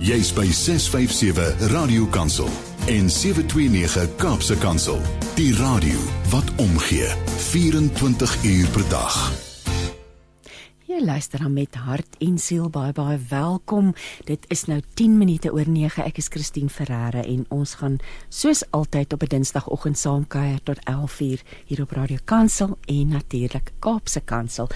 Jy's by 657 Radio Kansel en 729 Kaapse Kansel. Die radio wat omgee 24 uur per dag. Jy luister dan met hart en siel baie baie welkom. Dit is nou 10 minute oor 9. Ek is Christine Ferreira en ons gaan soos altyd op 'n Dinsdagoggend saamkuier tot 11:00 hier op Radio Kansel en natuurlik Kaapse Kansel.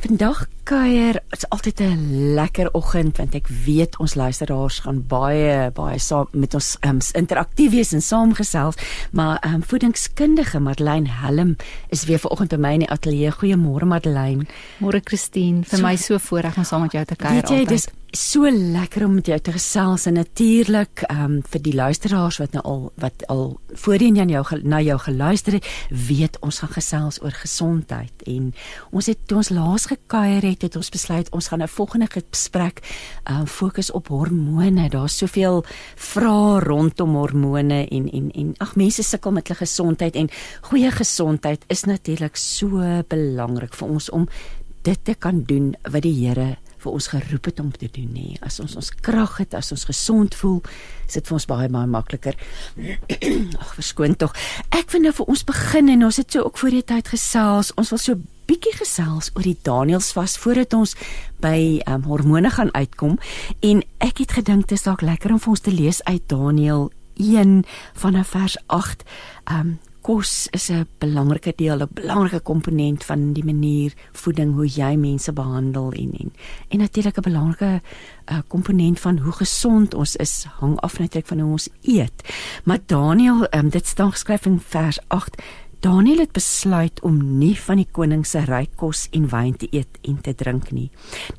Vandag kuier is altyd 'n lekker oggend want ek weet ons luisteraars gaan baie baie saam met ons um, interaktief wees en saamgesels. Maar um, voedingskundige Madeleine Helm is weer vanoggend by my in die ateljee. Goeiemôre Madeleine. Môre Christine, vir so, my so voorreg om saam met jou te kuier altyd. Weet jy, dis so lekker om met jou te gesels en natuurlik ehm um, vir die luisteraars wat nou al wat al voorheen aan jou na jou geluister het, weet ons gaan gesels oor gesondheid en ons het toe ons laas gekuier het, het ons besluit ons gaan 'n volgende gesprek ehm um, fokus op hormone. Daar's soveel vrae rondom hormone en en en ag mense sukkel met hulle gesondheid en goeie gesondheid is natuurlik so belangrik vir ons om dit te kan doen wat die Here vir ons geroep het om te doen nê. As ons ons krag het, as ons gesond voel, is dit vir ons baie baie makliker. Ag, verskoon tog. Ek vind nou vir ons begin en ons het so ook voor die tyd gesels. Ons wil so bietjie gesels oor die Daniels vas voordat ons by um, hormone gaan uitkom en ek het gedink dit is dalk lekker om vir ons te lees uit Daniël 1 vanaf vers 8. Um kos is 'n belangrike deel, 'n belangrike komponent van die manier voeding hoe jy mense behandel en en en natuurlik 'n belangrike uh, komponent van hoe gesond ons is hang af natuurlik van hoe ons eet. Maar Daniel, um, dit staan geskryf in vers 8 Daniel het besluit om nie van die koning se ryk kos en wyn te eet en te drink nie.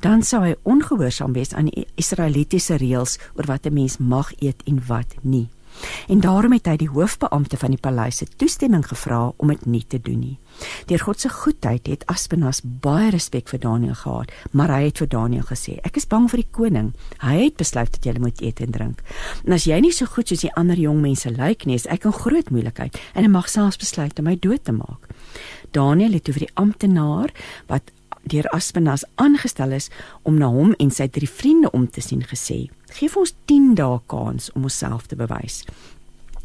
Dan sou hy ongehoorsaam wees aan die Israelitiese reëls oor wat 'n mens mag eet en wat nie. En daarom het hy die hoofbeampte van die paleis se toestemming gevra om dit nie te doen nie. Deur God se goedheid het Aspenas baie respek vir Daniël gehad, maar hy het vir Daniël gesê: "Ek is bang vir die koning. Hy het besluit dat jy moet eet en drink. En as jy nie so goed soos die ander jong mense lyk nie, is ek in groot moeilikheid en hy mag selfs besluit om my dood te maak." Daniël het oor die amptenaar wat deur Aspenas aangestel is om na hom en sy drie vriende om te sien gesê: Geef ons 10 dae kans om onsself te bewys.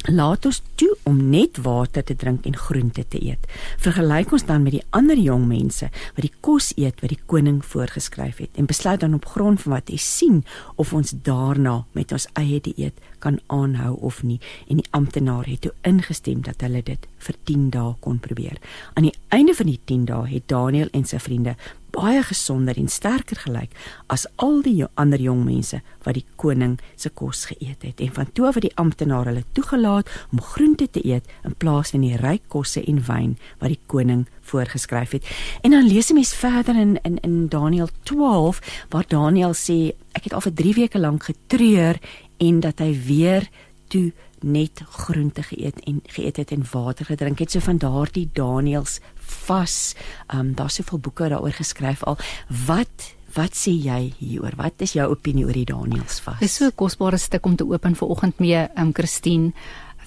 Laat ons toe om net water te drink en groente te eet. Vergelyk ons dan met die ander jong mense wat die kos eet wat die koning voorgeskryf het en besluit dan op grond van wat hy sien of ons daarna met ons eie dieet kan aanhou of nie. En die amptenaar het toe ingestem dat hulle dit vir 10 dae kon probeer. Aan die einde van die 10 dae het Daniel en sy vriende baie gesonder en sterker gelyk as al die ander jong mense wat die koning se kos geëet het en van toe af het die amptenaar hulle toegelaat om groente te eet in plaas van die ryk kosse en wyn wat die koning voorgeskryf het en dan lees 'n mens verder in in in Daniël 12 waar Daniël sê ek het al vir 3 weke lank getreur en dat hy weer toe net groente geëet en geëet het en water gedrink het so van daardie Daniëls vas. Ehm um, daar's soveel boeke daaroor geskryf al. Wat wat sê jy hieroor? Wat is jou opinie oor die Daniëls vas? Dis so 'n kosbare stuk om te open vir oggend mee, ehm um, Christine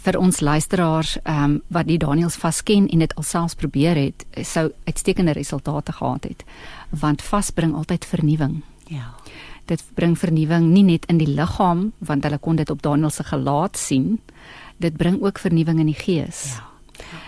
vir ons luisteraars ehm um, wat die Daniëls vas ken en dit alselfs probeer het, sou uitstekende resultate gehad het. Want vas bring altyd vernuwing. Ja. Dit bring vernuwing nie net in die liggaam, want hulle kon dit op Daniël se gelaat sien. Dit bring ook vernuwing in die gees. Ja.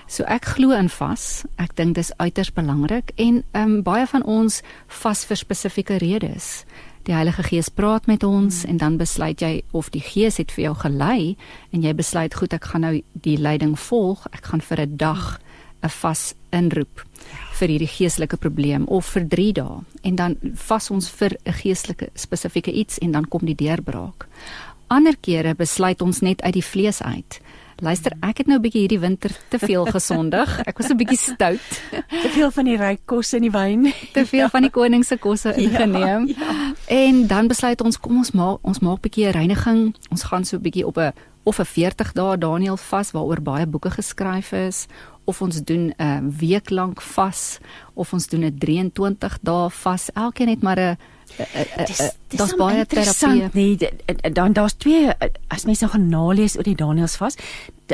So ek glo in vas. Ek dink dis uiters belangrik en ehm um, baie van ons vas vir spesifieke redes. Die Heilige Gees praat met ons hmm. en dan besluit jy of die Gees het vir jou gelei en jy besluit goed ek gaan nou die leiding volg. Ek gaan vir 'n dag 'n vas inroep vir hierdie geestelike probleem of vir 3 dae en dan vas ons vir 'n geestelike spesifieke iets en dan kom die deurbraak. Ander kere besluit ons net uit die vlees uit. Luister, ek het nou 'n bietjie hierdie winter te veel gesondig. Ek was 'n bietjie stout. Te veel van die ryk kos en die wyn. Te veel van die koning se kosse ja, ingeneem. Ja, ja. En dan besluit ons kom ons maak ons maak 'n bietjie reiniging. Ons gaan so 'n bietjie op 'n of 'n 40 dae Daniel vas waaroor baie boeke geskryf is of ons doen 'n week lank vas of ons doen 'n 23 dae vas. Elkeen het maar 'n Daar's baie terapie. Nee, dan daar's twee as mens nou gaan nalees oor die Daniels vas,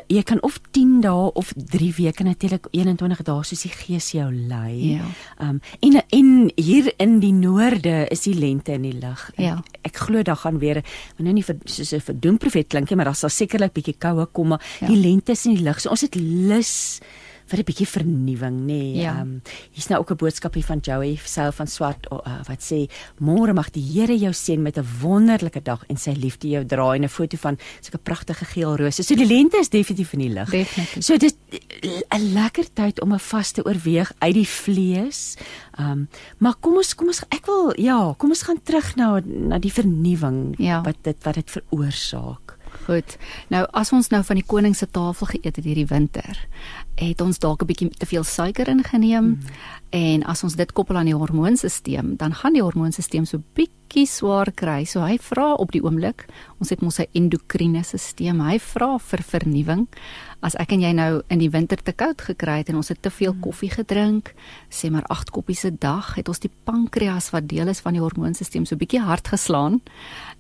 jy kan of 10 dae of 3 weke natuurlik 21 dae soos die gees jou lei. Ja. Um en en hier in die noorde is die lente in die lug. Ja. Ek, ek glo daar gaan weer nou nie vir soos 'n verdoem profet klink nie, maar daar sal sekerlik bietjie koue kom, maar ja. die lente is in die lug. So ons het lus vir 'n bietjie vernuwing, nê. Nee. Ja. Um hier's nou ook 'n boodskapie van Joey self van Swart uh, wat sê môre mag die Here jou seën met 'n wonderlike dag en sy liefde jou dra en 'n foto van sulke pragtige geel rose. So die lente is definitief in die. Definitief. So dit 'n lekker tyd om 'n vas te oorweeg uit die vlees. Um maar kom ons kom ons ek wil ja, kom ons gaan terug na na die vernuwing Ja. wat dit wat dit veroorsaak. Goed. Nou as ons nou van die koning se tafel geëet het hierdie winter, het ons dalk 'n bietjie te veel suiker ingeneem mm. En as ons dit koppel aan die hormoonstelsel, dan gaan die hormoonstelsel so bietjie swaar kry. So hy vra op die oomblik, ons het mos sy endokriene stelsel, hy vra vir vernuwing. As ek en jy nou in die winter te koud gekry het en ons het te veel koffie gedrink, sê maar 8 koppies 'n dag, het ons die pankreas wat deel is van die hormoonstelsel so bietjie hard geslaan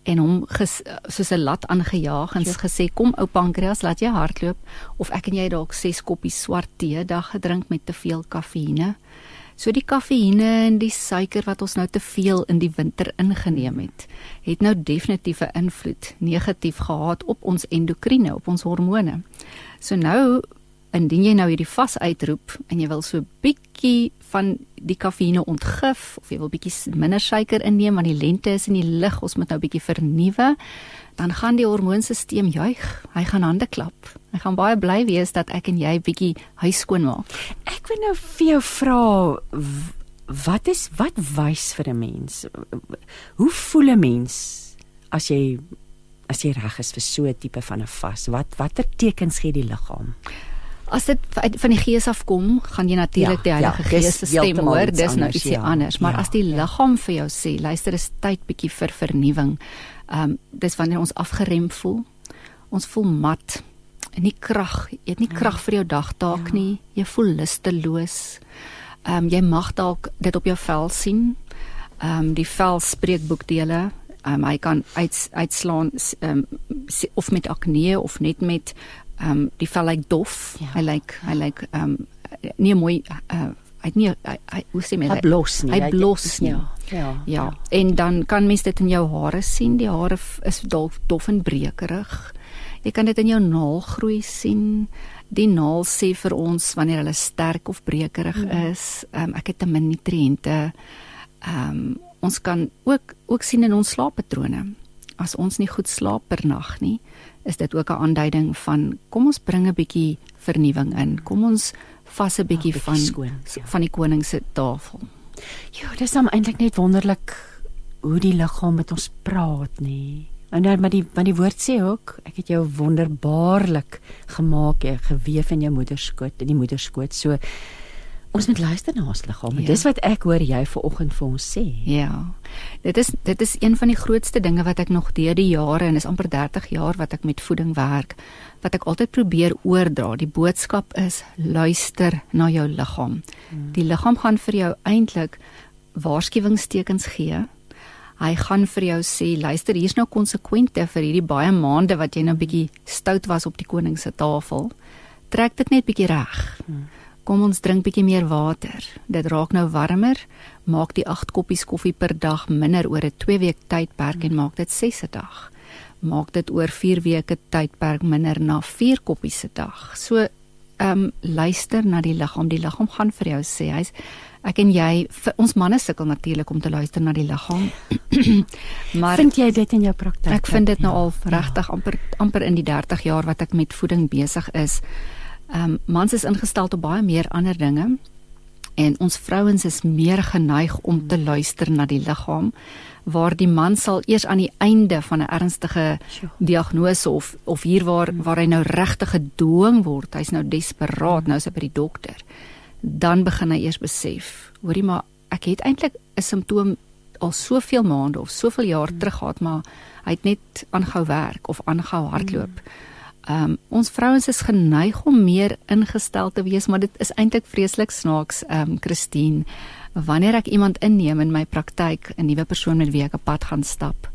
en hom ges, soos 'n lat aangejaag en gesê kom ou pankreas laat jy hardloop of ek en jy dalk 6 koppies swart tee dag gedrink met te veel kafeïne. So die kafeïne en die suiker wat ons nou te veel in die winter ingeneem het, het nou definitief 'n invloed negatief gehad op ons endokriene, op ons hormone. So nou indien jy nou hierdie vas uitroep en jy wil so bietjie van die kafeïne ontgif of jy wil bietjie minder suiker inneem want die lente is in die lug, ons moet nou bietjie vernuwe, dan gaan die hormoonstelsel juig. Hy gaan hande klap. Hy gaan baie bly wees dat ek en jy bietjie huis skoon maak. Ek wil nou vir jou vra wat is wat wys vir 'n mens? Hoe voel 'n mens as jy as jy reg is vir so 'n tipe van 'n vas? Wat watter tekens gee die liggaam? As dit van die gees afkom, gaan jy natuurlik Ja, die Heilige ja, Gees se stem hoor. Dis nou ietsie ja, anders, maar ja, as die ja. liggaam vir jou sê, luister, is tyd bietjie vir vernuwing. Ehm um, dis wanneer ons afgerem voel. Ons voel mat. En nie krag, jy het nie krag vir jou dagtaak Ja. nie. Jy voel lusteloos. Ehm um, jy mag dalk dit op jou vel sien. Ehm um, die vel spreekboekdele. Ehm um, hy kan uit uitslaan ehm um, of met akne of net met ehm um, die vel lyk dof. Ja. Hy lyk hy lyk ehm um, nie mooi uh, hy het nie hy, hy hoe sê men Hy blos nie. Hy blos nie. Ja. Ja. Ja, en dan kan mens dit in jou hare sien. Die hare is dalk dof en brekerig. Jy kan dit in jou naalgroei sien. Die naal sê vir ons wanneer hulle sterk of brekerig is. Um, ek het te min nutriënte. Um, ons kan ook ook sien in ons slaappatrone. As ons nie goed slaap per nag nie, is dit ook 'n aanduiding van kom ons bring 'n bietjie vernuwing in. Kom ons vas 'n bietjie bietjie van skoon, ja. van die koning se tafel. Ja, dis dan eintlik net wonderlik hoe die liggaam met ons praat, nê. En dan maar die want die woord sê ook, ek het jou wonderbaarlik gemaak, jy gewewe in jou moederskoot, in die moederskoot. So ons moet luister na ons liggaam. Ja. Dis wat ek hoor jy vanoggend vir ons sê. Ja. Dit is dit is een van die grootste dinge wat ek nog deur die jare en is amper 30 jaar wat ek met voeding werk, wat ek altyd probeer oordra. Die boodskap is luister na jou liggaam. Hmm. Die liggaam gaan vir jou eintlik waarskuwingstekens gee. Hy gaan vir jou sê, luister, hier's nou konsekwente vir hierdie baie maande wat jy nou bietjie stout was op die koning se tafel. Trek dit net bietjie reg. Hmm. Kom ons drink bietjie meer water. Dit raak nou warmer. Maak die 8 koppies koffie per dag minder oor 'n 2 week tydperk en maak dit 6 'n dag. Maak dit oor 4 weke tydperk minder na 4 koppies 'n dag. So ehm um, luister na die liggaam. Die liggaam gaan vir jou sê hy's ek en jy vir ons manne sukkel natuurlik om te luister na die liggaam. maar Vind jy dit in jou praktyk? Ek vind dit nou Ja. al regtig amper amper in die 30 jaar wat ek met voeding besig is. Ehm um, mans is ingestel op baie meer ander dinge en ons vrouens is meer geneig om te luister na die liggaam waar die man sal eers aan die einde van 'n ernstige diagnose of of hier waar waar hy nou regtig gedwing word, hy's nou desperaat, nou is hy by die dokter. Dan begin hy eers besef, hoorie maar ek het eintlik 'n simptoom al soveel maande of soveel jaar terug gehad, maar hy het net aangehou werk of aangehou hardloop. Ehm um, ons vrouens is geneig om meer ingestel te wees, maar dit is eintlik vreeslik snaaks, ehm um, Christine. Wanneer ek iemand inneem in my praktyk, 'n nuwe persoon met wie ek 'n pad gaan stap,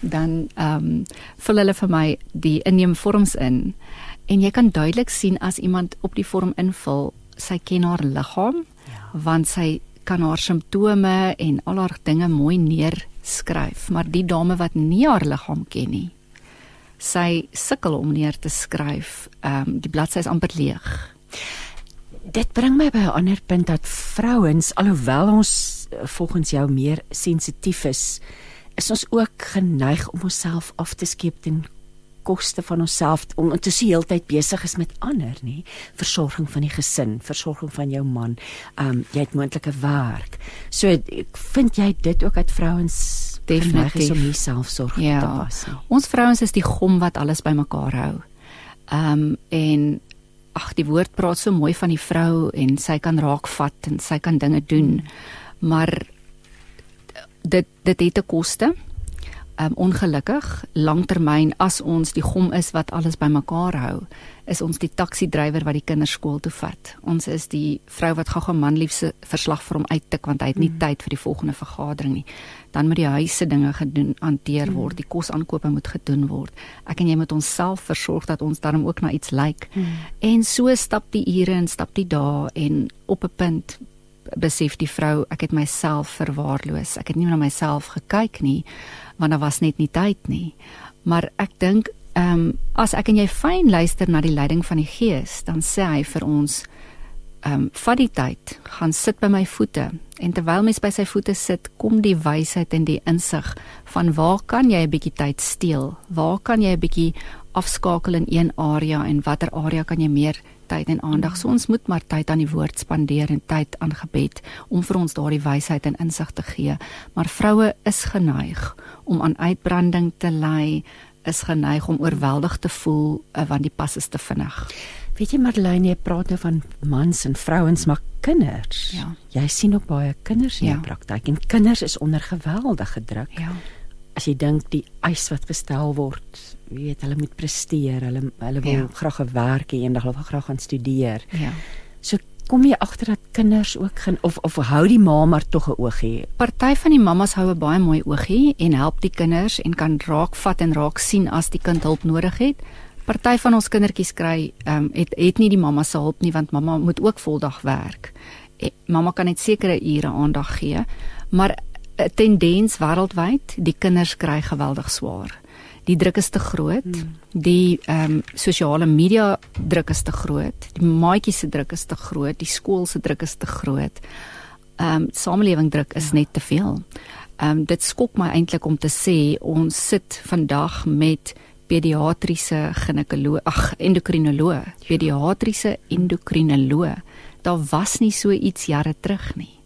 dan ehm um, vul hulle vir my die inneemvorms in en jy kan duidelik sien as iemand op die vorm invul, sy ken haar liggaam ja. want sy kan haar simptome en al haar dinge mooi neerskryf, maar die dame wat nie haar liggaam ken nie, sy sukkel om neer te skryf. Ehm um, die bladsy is amper leeg. Dit bring my by 'n ander punt dat vrouens alhoewel ons eh, volgens jou meer sensitief is, is ons ook geneig om onsself af te skeep ten koste van onsself om te se heeltyd besig is met ander, nê? Versorging van die gesin, versorging van jou man. Ehm um, jy het moontlike werk. So ek vind jy dit ook dat vrouens definitief om jouself sorg ja. te pas. Ons vrouens is die gom wat alles bymekaar hou. Ehm um, en ag die woord praat so mooi van die vrou en sy kan raakvat en sy kan dinge doen. Maar dit dit het 'n koste um, ongelukkig langtermyn as ons die gom is wat alles bymekaar hou is ons die taxi drywer wat die kinders skool toe vat ons is die vrou wat gou-gou man liefse verslag vir hom uittik want hy het nie mm. tyd vir die volgende vergadering nie dan moet die huise dinge gedoen hanteer mm. word die kosaankope moet gedoen word ek en jy moet onsself versorg dat ons daarom ook na iets lyk like. mm. en so stap die ure en stap die dae en op 'n punt besef die vrou ek het myself verwaarloos ek het nie na myself gekyk nie want daar was net nie tyd nie. Maar ek dink ehm um, as ek en jy fyn luister na die leiding van die Gees, dan sê hy vir ons ehm um, vat die tyd, gaan sit by my voete en terwyl mens by sy voete sit, kom die wysheid en die insig van waar kan jy 'n bietjie tyd steel? Waar kan jy 'n bietjie afskakel in een area en watter area kan jy meer tyd en aandag. So ons moet maar tyd aan die woord spandeer en tyd aan gebed om vir ons daardie wysheid en insig te gee. Maar vroue is geneig om aan uitbranding te ly, is geneig om oorweldig te voel uh, want die pas is te vinnig. Weet jy Marlene, jy praat nou van mans en vrouens, maar kinders. Ja. Jy sien ook baie kinders in ja. die praktyk en kinders is onder geweldige druk. Ja as jy dink die eis wat gestel word, weet hulle moet presteer, hulle hulle wil ja. graag 'n werk hê, eendag wil graag gaan studeer. Ja. So kom jy agter dat kinders ook gaan of of hou die ma maar tog 'n oog hê. Party van die mammas hou 'n baie mooi oog hê en help die kinders en kan raak vat en raak sien as die kind hulp nodig het. Party van ons kindertjies kry ehm um, het het nie die mamma se hulp nie want mamma moet ook voldag werk. E, mamma kan net sekere ure aandag gee, maar 'n tendens wêreldwyd, die kinders kry geweldig swaar. Die druk is te groot. Hmm. Die ehm um, sosiale media druk is te groot. Die maatjies se druk is te groot. Die skool se druk is te groot. Ehm um, samelewing druk is ja. net te veel. Ehm um, dit skok my eintlik om te sê ons sit vandag met pediatriese ginekoloog, ag endokrinoloog, pediatriese endokrinoloog. Daar was nie so iets jare terug nie.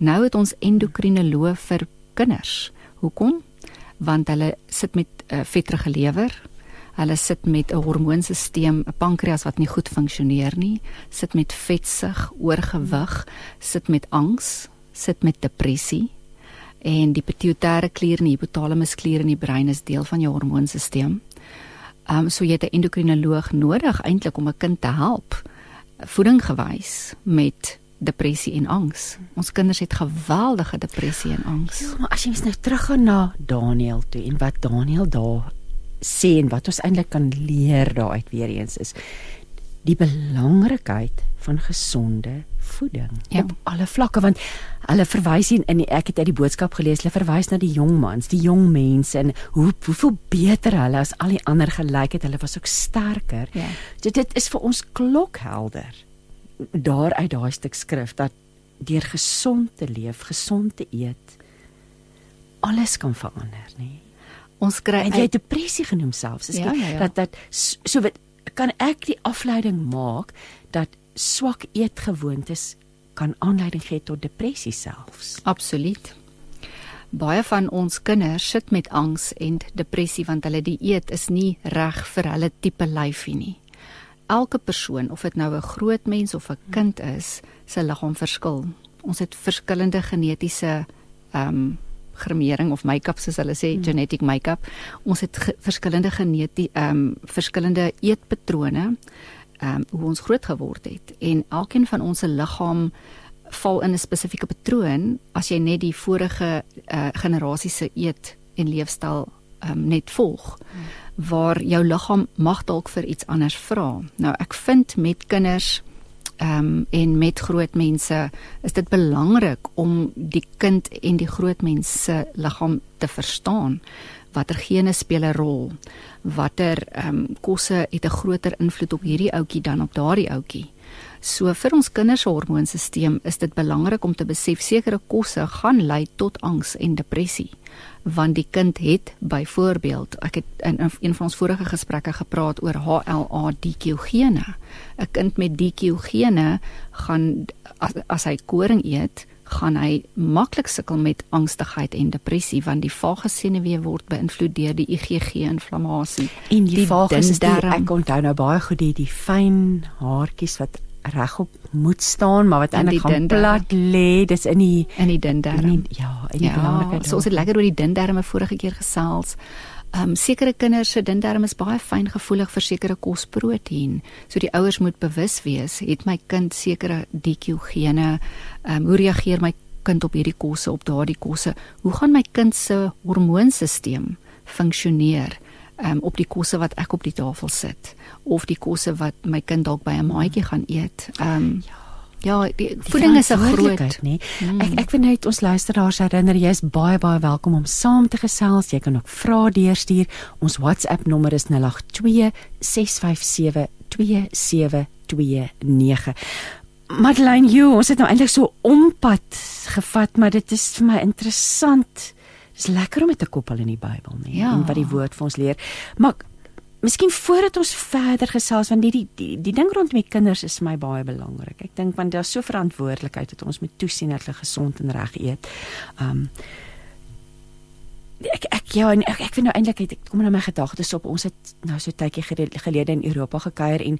Nou het ons endokrinoloog vir kinders. Hoekom? Want hulle sit met 'n uh, vetterige lewer. Hulle sit met 'n hormoonstelsel, 'n pankreas wat nie goed funksioneer nie, sit met vetsug, oorgewig, sit met angs, sit met depressie. En die pituitêre klier en die hypothalamus klier in die brein is deel van jou hormoonstelsel. Ehm um, so jy het 'n endokrinoloog nodig eintlik om 'n kind te help voeding gewys met depressie en angs. Ons kinders het geweldige depressie en angs. Ja, maar as jy nou teruggaan na Daniel toe en wat Daniel daar sê en wat ons eintlik kan leer daaruit weer eens is die belangrikheid van gesonde voeding ja. op alle vlakke want hulle verwys in, in ek het uit die boodskap gelees hulle verwys na die jong mans, die jong mense en hoe hoeveel beter hulle as al die ander gelyk het, hulle was ook sterker. Ja. Dit dit is vir ons klokhelder daar uit daai stuk skrif dat deur gesond te leef, gesond te eet, alles kan verander, nê? Ons kry en jy het depressie genoem selfs. Ja, ja, ja. Dat dat so wat kan ek die afleiding maak dat swak eetgewoontes kan aanleiding gee tot depressie selfs. Absoluut. Baie van ons kinders sit met angs en depressie want hulle dieet is nie reg vir hulle tipe lyfie nie elke persoon of dit nou 'n groot mens of 'n kind is, se liggaam verskil. Ons het verskillende genetiese ehm um, gremering of make-up soos hulle sê, hmm. genetic make-up. Ons het ge verskillende genetie ehm um, verskillende eetpatrone ehm um, hoe ons groot geword het en elkeen van ons se liggaam val in 'n spesifieke patroon as jy net die vorige uh, generasie se eet en leefstyl um, net volg waar jou liggaam mag dalk vir iets anders vra. Nou ek vind met kinders ehm um, en met groot mense is dit belangrik om die kind en die groot mens se liggaam te verstaan watter gene speel 'n rol watter ehm um, kosse het 'n groter invloed op hierdie ouetjie dan op daardie ouetjie So vir ons kinders se hormoonstelsel is dit belangrik om te besef sekere kosse gaan lei tot angs en depressie want die kind het byvoorbeeld ek het in een van ons vorige gesprekke gepraat oor HLA DQ gene. 'n kind met DQ gene gaan as, as hy koring eet gaan hy maklik sukkel met angstigheid en depressie want die vagesenuwee word beïnvloed deur die IgG inflammasie en die, die die, ek onthou nou baie goed die die fyn haartjies wat regop moet staan maar wat eintlik gaan plat lê dis in die in die dindarm ja in die ja, belangrikheid so ons het lekker oor die dindarme vorige keer gesels Ehm um, sekere kinders se dindarm is baie fyn gevoelig vir sekere kosproteïen. So die ouers moet bewus wees, het my kind sekere DQ gene? Ehm um, hoe reageer my kind op hierdie kosse op daardie kosse? Hoe gaan my kind se hormoonstelsel funksioneer? Um, op die kosse wat ek op die tafel sit of die kosse wat my kind dalk by 'n maatjie gaan eet. Um, ja. Ja, die, die voeding is 'n groot, nee. Mm. Ek ek wil net ons luisteraars herinner jy is baie baie welkom om saam te gesels. Jy kan ook vrae deurstuur. Ons WhatsApp nommer is 082 657 2729. Madeleine, jy, ons het nou eintlik so ompad gevat, maar dit is vir my interessant. Dis lekker om dit te koppel in die Bybel, nee, ja. en wat die woord vir ons leer. Maar miskien voordat ons verder gesels want die die die, die ding rondom die kinders is vir my baie belangrik. Ek dink want daar's so verantwoordelikheid dat ons moet toesien dat hulle gesond en reg eet. Um ek ek ja en ek ek vind nou eintlik ek kom nou my gedagtes op ons het nou so tydjie gelede in Europa gekuier en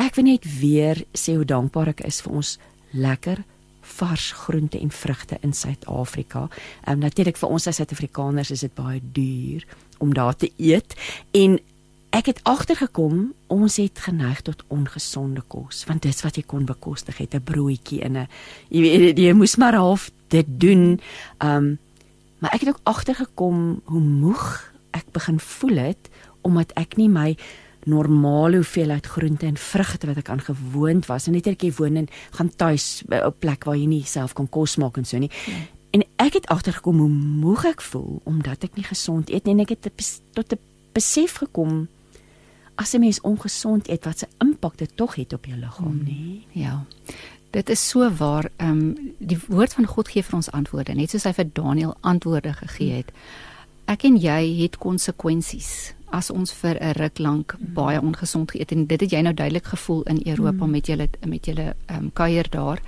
ek wil net weer sê hoe dankbaar ek is vir ons lekker vars groente en vrugte in Suid-Afrika. Ehm um, natuurlik vir ons as Suid-Afrikaners is dit baie duur om daar te eet en ek het agtergekom ons het geneig tot ongesonde kos want dis wat jy kon bekostig het 'n broodjie in 'n jy weet jy moes maar half dit doen. Ehm um, maar ek het ook agtergekom hoe moeg ek begin voel het omdat ek nie my normale hoeveelheid groente en vrugte wat ek aan gewoond was. En net ek woon en gaan tuis by 'n plek waar jy nie self kan kos maak en so nie. Ja. En ek het agtergekom hoe moeg ek voel omdat ek nie gesond eet nie en ek het tot 'n besef gekom as 'n mens ongesond eet wat se impak dit tog het op jou liggaam, nê? Mm, ja. Dit is so waar. Ehm um, die woord van God gee vir ons antwoorde, net soos hy vir Daniël antwoorde gegee het. Ek en jy het konsekwensies as ons vir 'n ruk lank baie ongesond geëet en dit het jy nou duidelik gevoel in Europa mm. met julle met julle ehm um, kuier daar.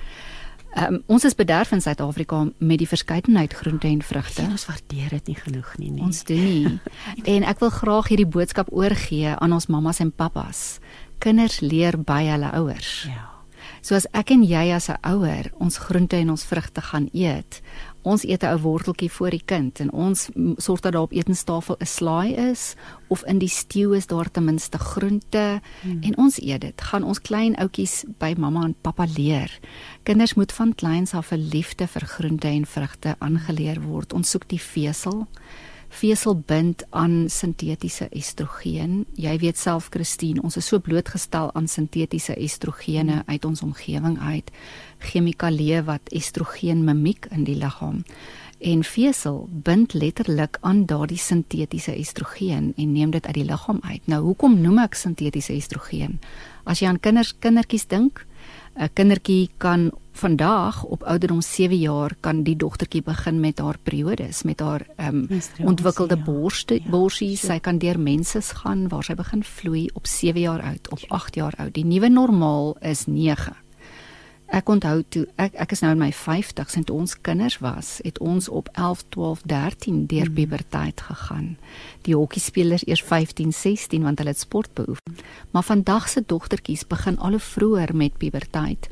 Ehm um, ons is bederf in Suid-Afrika met die verskeidenheid groente en vrugte. Ons waardeer dit nie genoeg nie, nie. Ons doen nie. en ek wil graag hierdie boodskap oorgee aan ons mammas en pappas. Kinders leer by hulle ouers. Ja. So as ek en jy as 'n ouer ons groente en ons vrugte gaan eet, ons eet 'n ou worteltjie vir die kind en ons sorg dat daar op etenstafel 'n slaai is of in die stew is daar ten minste groente hmm. en ons eet dit. Gaan ons klein ouetjies by mamma en pappa leer. Kinders moet van kleins af 'n liefde vir groente en vrugte aangeleer word. Ons soek die vesel vesel bind aan sintetiese estrogen. Jy weet self Christine, ons is so blootgestel aan sintetiese estrogene uit ons omgewing uit, chemikalieë wat estrogen mimiek in die liggaam. En vesel bind letterlik aan daardie sintetiese estrogen en neem dit uit die liggaam uit. Nou hoekom noem ek sintetiese estrogen? As jy aan kinders kindertjies dink, 'n kindertjie kan vandag op ouderdom 7 jaar kan die dogtertjie begin met haar periodes, met haar ehm um, ontwikkelde ja. borste, ja, borsie. Ja, sy kan deur menses gaan waar sy begin vloei op 7 jaar oud of 8 jaar oud. Die nuwe normaal is 9. Ek onthou toe ek ek is nou in my 50s en toe ons kinders was, het ons op 11, 12, 13 deur mm. puberteit gegaan. Die hokkiespelers eers 15, 16 want hulle het sport beoefen. Maar vandag se dogtertjies begin al hoe vroeër met puberteit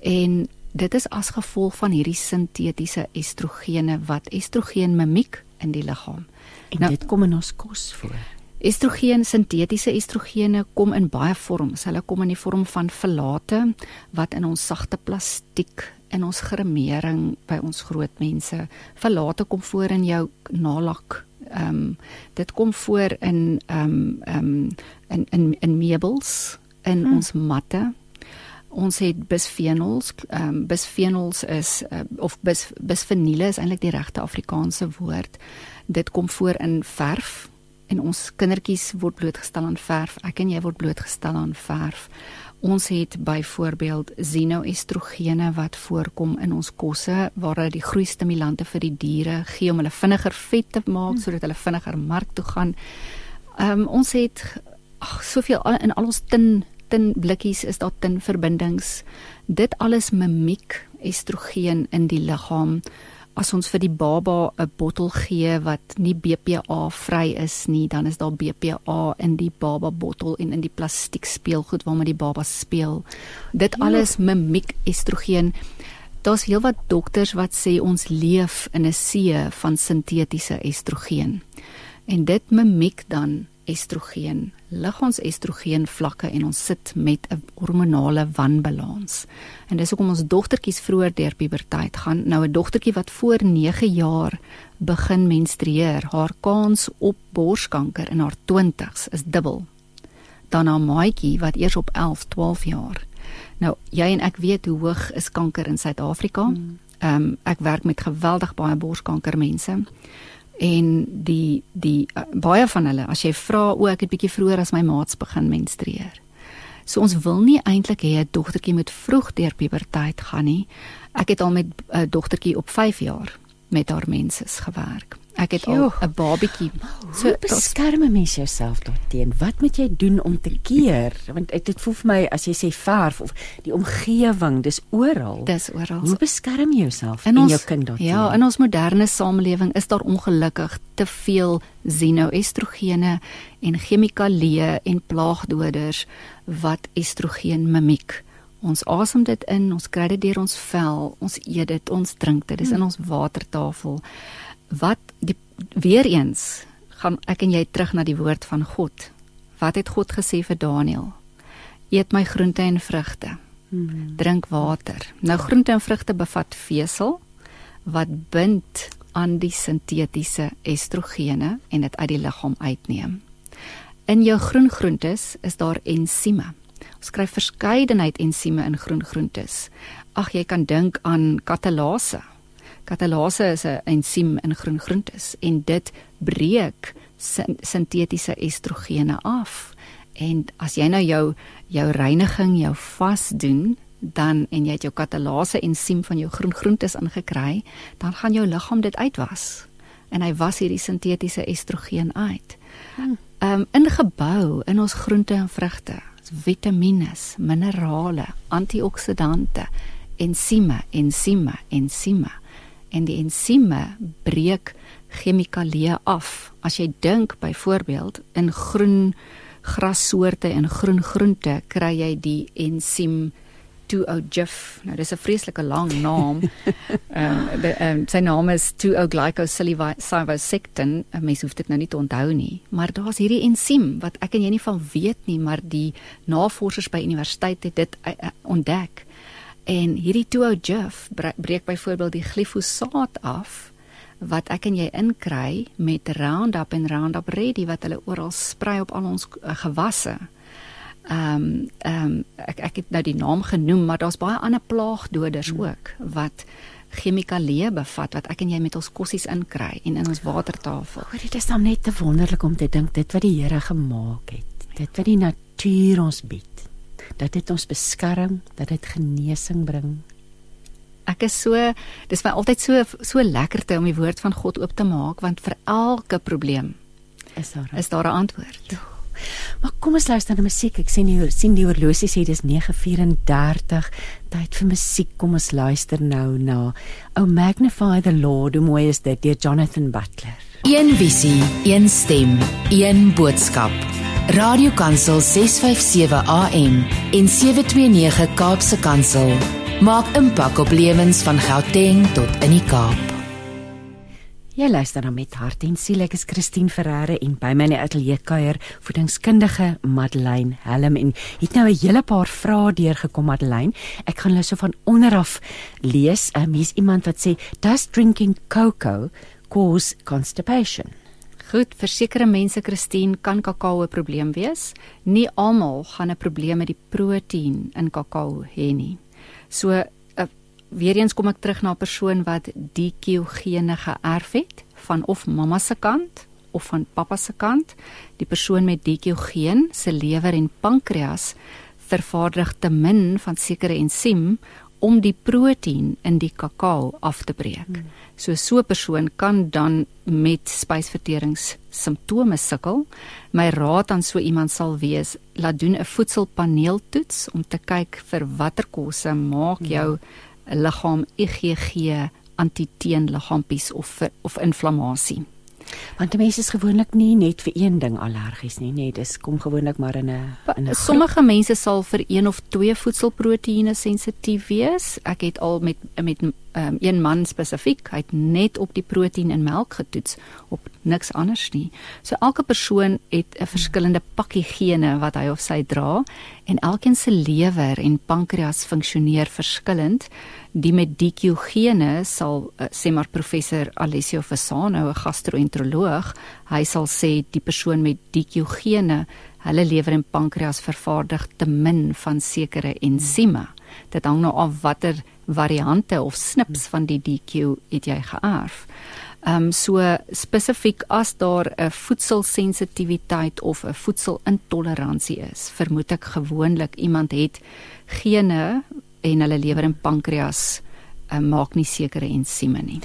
en dit is as gevolg van hierdie sintetiese estrogene wat estrogen mimiek in die liggaam. En nou, dit kom in ons kos voor. Estrogen, sintetiese estrogene kom in baie vorms. Hulle kom in die vorm van folate wat in ons sagte plastiek in ons gremering by ons groot mense. Verlate kom voor in jou nalak. Ehm um, dit kom voor in ehm um, ehm um, in in in meubels, in hmm. ons matte. Ons het bisfenols, ehm um, bisfenols is uh, of bis bisfenile is eintlik die regte Afrikaanse woord. Dit kom voor in verf en ons kindertjies word blootgestel aan verf. Ek en jy word blootgestel aan verf. Ons het byvoorbeeld xenoestrogene wat voorkom in ons kosse waar hulle die groeistimulante vir die diere gee om hulle vinniger vet te maak hmm. sodat hulle vinniger mark toe gaan. Ehm um, ons het ag soveel in al ons tin tin blikkies is daar tin verbindings. Dit alles mimiek estrogen in die liggaam as ons vir die baba 'n bottel gee wat nie BPA vry is nie, dan is daar BPA in die baba bottel en in die plastiek speelgoed waarmee die baba speel. Dit ja. alles mimiek estrogen. Daar's heelwat dokters wat sê ons leef in 'n see van sintetiese estrogen. En dit mimiek dan estrogen, liggaamsestrogen vlakke en ons sit met 'n hormonale wanbalans. En dis hoekom ons dogtertjies vroeër deur puberteit gaan. Nou 'n dogtertjie wat voor 9 jaar begin menstrueer, haar kans op borskanker in haar 20's is dubbel. Dan 'n maatjie wat eers op 11, 12 jaar. Nou, jy en ek weet hoe hoog is kanker in Suid-Afrika. Hmm. Ehm um, ek werk met geweldig baie borskankermense en die die uh, baie van hulle as jy vra o ek het bietjie vroeër as my maats begin menstrueer. So ons wil nie eintlik hê 'n dogtertjie moet vroeg deur puberteit gaan nie. Ek het al met 'n uh, dogtertjie op 5 jaar met haar menses gewerk. Ek het al 'n babietjie. So beskerm mens jouself daarteen. Wat moet jy doen om te keer? Want dit voel vir my as jy sê verf of die omgewing, dis oral. Dis oral. Hoe beskerm jy jouself en jou kind daarteen? Ja, in ons moderne samelewing is daar ongelukkig te veel xenoestrogene en chemikalieë en plaagdoders wat estrogen mimiek. Ons asem dit in, ons kry dit deur ons vel, ons eet dit, ons drink dit, dis in ons watertafel wat die weer eens gaan ek en jy terug na die woord van God. Wat het God gesê vir Daniël? Eet my groente en vrugte. Hmm. Drink water. Nou groente en vrugte bevat vesel wat bind aan die sintetiese estrogene en dit uit die liggaam uitneem. In jou groen groentes is daar ensieme. Ons kry verskeidenheid ensieme in groen groentes. Ag jy kan dink aan katalase Katalase is 'n ensiem in groen groentes en dit breek sintetiese estrogene af. En as jy nou jou jou reiniging, jou vas doen, dan en jy het jou katalase ensiem van jou groen groentes ingekry, dan gaan jou liggaam dit uitwas. En hy was hierdie sintetiese estrogen uit. Hmm. Ehm um, ingebou in ons groente en vrugte, vitamiene, minerale, antioksidante, ensieme, ensieme, ensieme en die ensieme breek chemikalieë af. As jy dink byvoorbeeld in groen grassoorte en groen groente kry jy die ensiem 2O-GIF. Nou dis 'n vreeslike lang naam. Ehm um, um, sy naam is 2O-glycosylsectin. Mens hoef dit nou nie te onthou nie, maar daar's hierdie ensiem wat ek en jy nie van weet nie, maar die navorsers by universiteit het dit uh, uh, ontdek. En hierdie 2O-GIF breek byvoorbeeld die glifosaat af wat ek en jy inkry met Roundup en Roundup Ready wat hulle oral sprei op al ons uh, gewasse. Ehm um, ehm um, ek ek het nou die naam genoem, maar daar's baie ander plaagdoders hmm. ook wat chemikalieë bevat wat ek en jy met ons kossies inkry en in ons watertafel. Hoor dit is dan net te wonderlik om te dink dit wat die Here gemaak het. Dit wat die natuur ons bied dat dit ons beskerm, dat dit genesing bring. Ek is so dis my altyd so so lekkerte om die woord van God oop te maak want vir elke probleem is daar is daar 'n antwoord. Ja. Maar kom ons luister na musiek. Ek sien die sien die horlosie sê dis 9:34. Tyd vir musiek. Kom ons luister nou na Oh Magnify the Lord, hoe mooi is dit deur Jonathan Butler. Een visie, een stem, een boodskap. Radiokansel 657 AM en 729 Kaapse Kansel maak impak op lewens van Gauteng tot in die Kaap. Jy luister na met hart en siel. Ek is Christine Ferreira en by my in die ateljee kuier voedingskundige Madeleine Helm en het nou 'n hele paar vrae deurgekom Madeleine. Ek gaan hulle so van onder af lees. Um, hier's iemand wat sê, "Does drinking cocoa cause constipation?" Goed, vir sekere mense Christine kan kakao 'n probleem wees. Nie almal gaan 'n probleem met die proteïen in kakao hê nie. So uh, weer eens kom ek terug na 'n persoon wat DQ gene geërf het van of mamma se kant of van pappa se kant. Die persoon met DQ geen se lewer en pankreas vervaardig te min van sekere ensiem om die proteïen in die kakao af te breek. Hmm. So so 'n persoon kan dan met spysverteringssimptome sukkel. My raad aan so iemand sal wees: laat doen 'n voedselpaneeltoets om te kyk vir watter kosse maak hmm. jou liggaam IgG antiteenliggaampies of of inflammasie. Want mense is gewoonlik nie net vir een ding allergies nie, nee, dis kom gewoonlik maar in 'n in 'n Sommige mense sal vir een of twee voedselproteïene sensitief wees. Ek het al met met um, een man spesifiek, hy het net op die proteïen in melk getoets, op niks anders nie. So elke persoon het 'n verskillende pakkie gene wat hy of sy dra en elkeen se lewer en pankreas funksioneer verskillend. Die met DQ gene sal uh, sê maar professor Alessio Fasano, 'n gastro-enteroloog, hy sal sê die persoon met DQ gene, hulle lewer en pankreas vervaardig te min van sekere ensieme. Dit hang nou af watter variante of snips van die DQ het jy geërf. Ehm um, so spesifiek as daar 'n voedselsensitiwiteit of 'n voedselintoleransie is, vermoed ek gewoonlik iemand het gene en hulle lewer en pankreas um, maak nie sekere ensieme nie.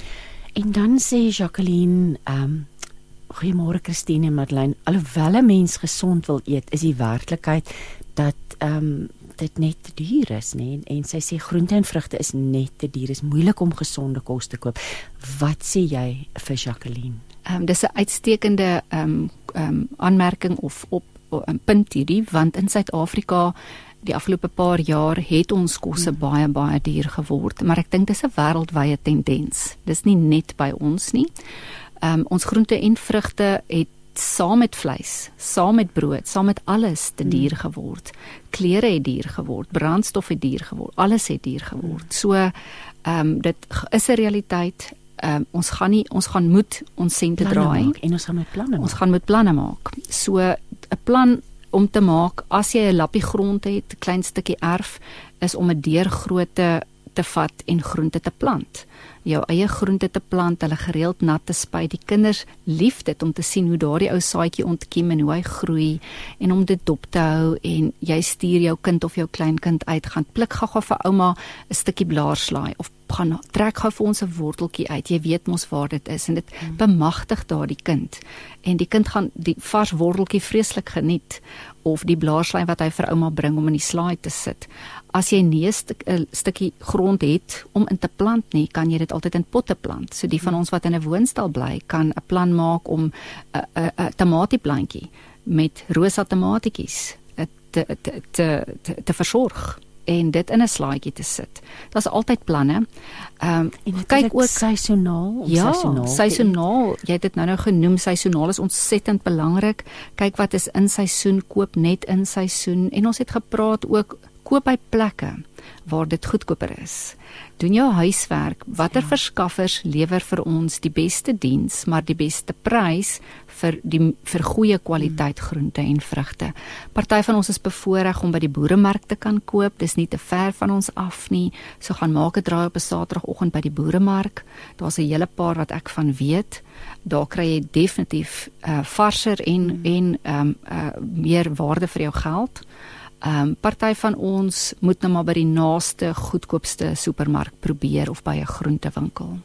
En dan sê Jacqueline, ehm um, goeiemôre Christine en Madeleine, alhoewel 'n mens gesond wil eet, is die werklikheid dat ehm um, dit net te duur is, nê? En, en sy sê groente en vrugte is net te duur. Dit is moeilik om gesonde kos te koop. Wat sê jy vir Jacqueline? Ehm um, dis 'n uitstekende ehm um, ehm um, aanmerking of op 'n punt hierdie want in Suid-Afrika die afgelope paar jaar het ons kosse hmm. baie baie duur geword, maar ek dink dis 'n wêreldwye tendens. Dis nie net by ons nie. Ehm um, ons groente en vrugte het saam met vleis, saam met brood, saam met alles te duur hmm. geword. Klere het duur geword, brandstof het duur geword, alles het duur geword. So ehm um, dit is 'n realiteit. Ehm um, ons gaan nie ons gaan moet ons sente draai en ons gaan met planne maak. Ons gaan met planne maak. So 'n plan om te maak as jy 'n lappie grond het, klein stukkie erf, is om 'n deurgrootte te vat en groente te plant jou eie groente te plant, hulle gereeld nat te spuit. Die kinders lief dit om te sien hoe daardie ou saadjie ontkiem en hoe hy groei en om dit dop te hou en jy stuur jou kind of jou kleinkind uit gaan pluk gou-gou vir ouma 'n stukkie blaarslaai of gaan trek gou vir ons 'n worteltjie uit. Jy weet mos waar dit is en dit hmm. bemagtig daardie kind. En die kind gaan die vars worteltjie vreeslik geniet of die blaarslaai wat hy vir ouma bring om in die slaai te sit as jy nie 'n stuk, stukkie grond het om in te plant nie, kan jy dit altyd in potte plant. So die van ons wat in 'n woonstel bly, kan 'n plan maak om 'n 'n tomatieplantjie met rosa tomatietjies te te te te, te versorg en dit in 'n slaaitjie te sit. Daar's altyd planne. Ehm um, kyk ook seisoonaal, ja, seisoonaal. Seisoonaal, jy het dit nou nou genoem, seisoonaal is ontsettend belangrik. Kyk wat is in seisoen, koop net in seisoen en ons het gepraat ook koop by plekke waar dit goedkoper is. Doen jou huiswerk. Watter ja. verskaffers lewer vir ons die beste diens, maar die beste prys vir die vir goeie kwaliteit groente en vrugte. Party van ons is bevoorreg om by die boeremark te kan koop. Dis nie te ver van ons af nie. So gaan maak 'n draai op 'n Saterdagoggend by die boeremark. Daar's 'n hele paar wat ek van weet. Daar kry jy definitief uh varser en mm. en ehm um, uh meer waarde vir jou geld. Ehm um, party van ons moet nou maar by die naaste goedkoopste supermark probeer of by 'n groentewinkel.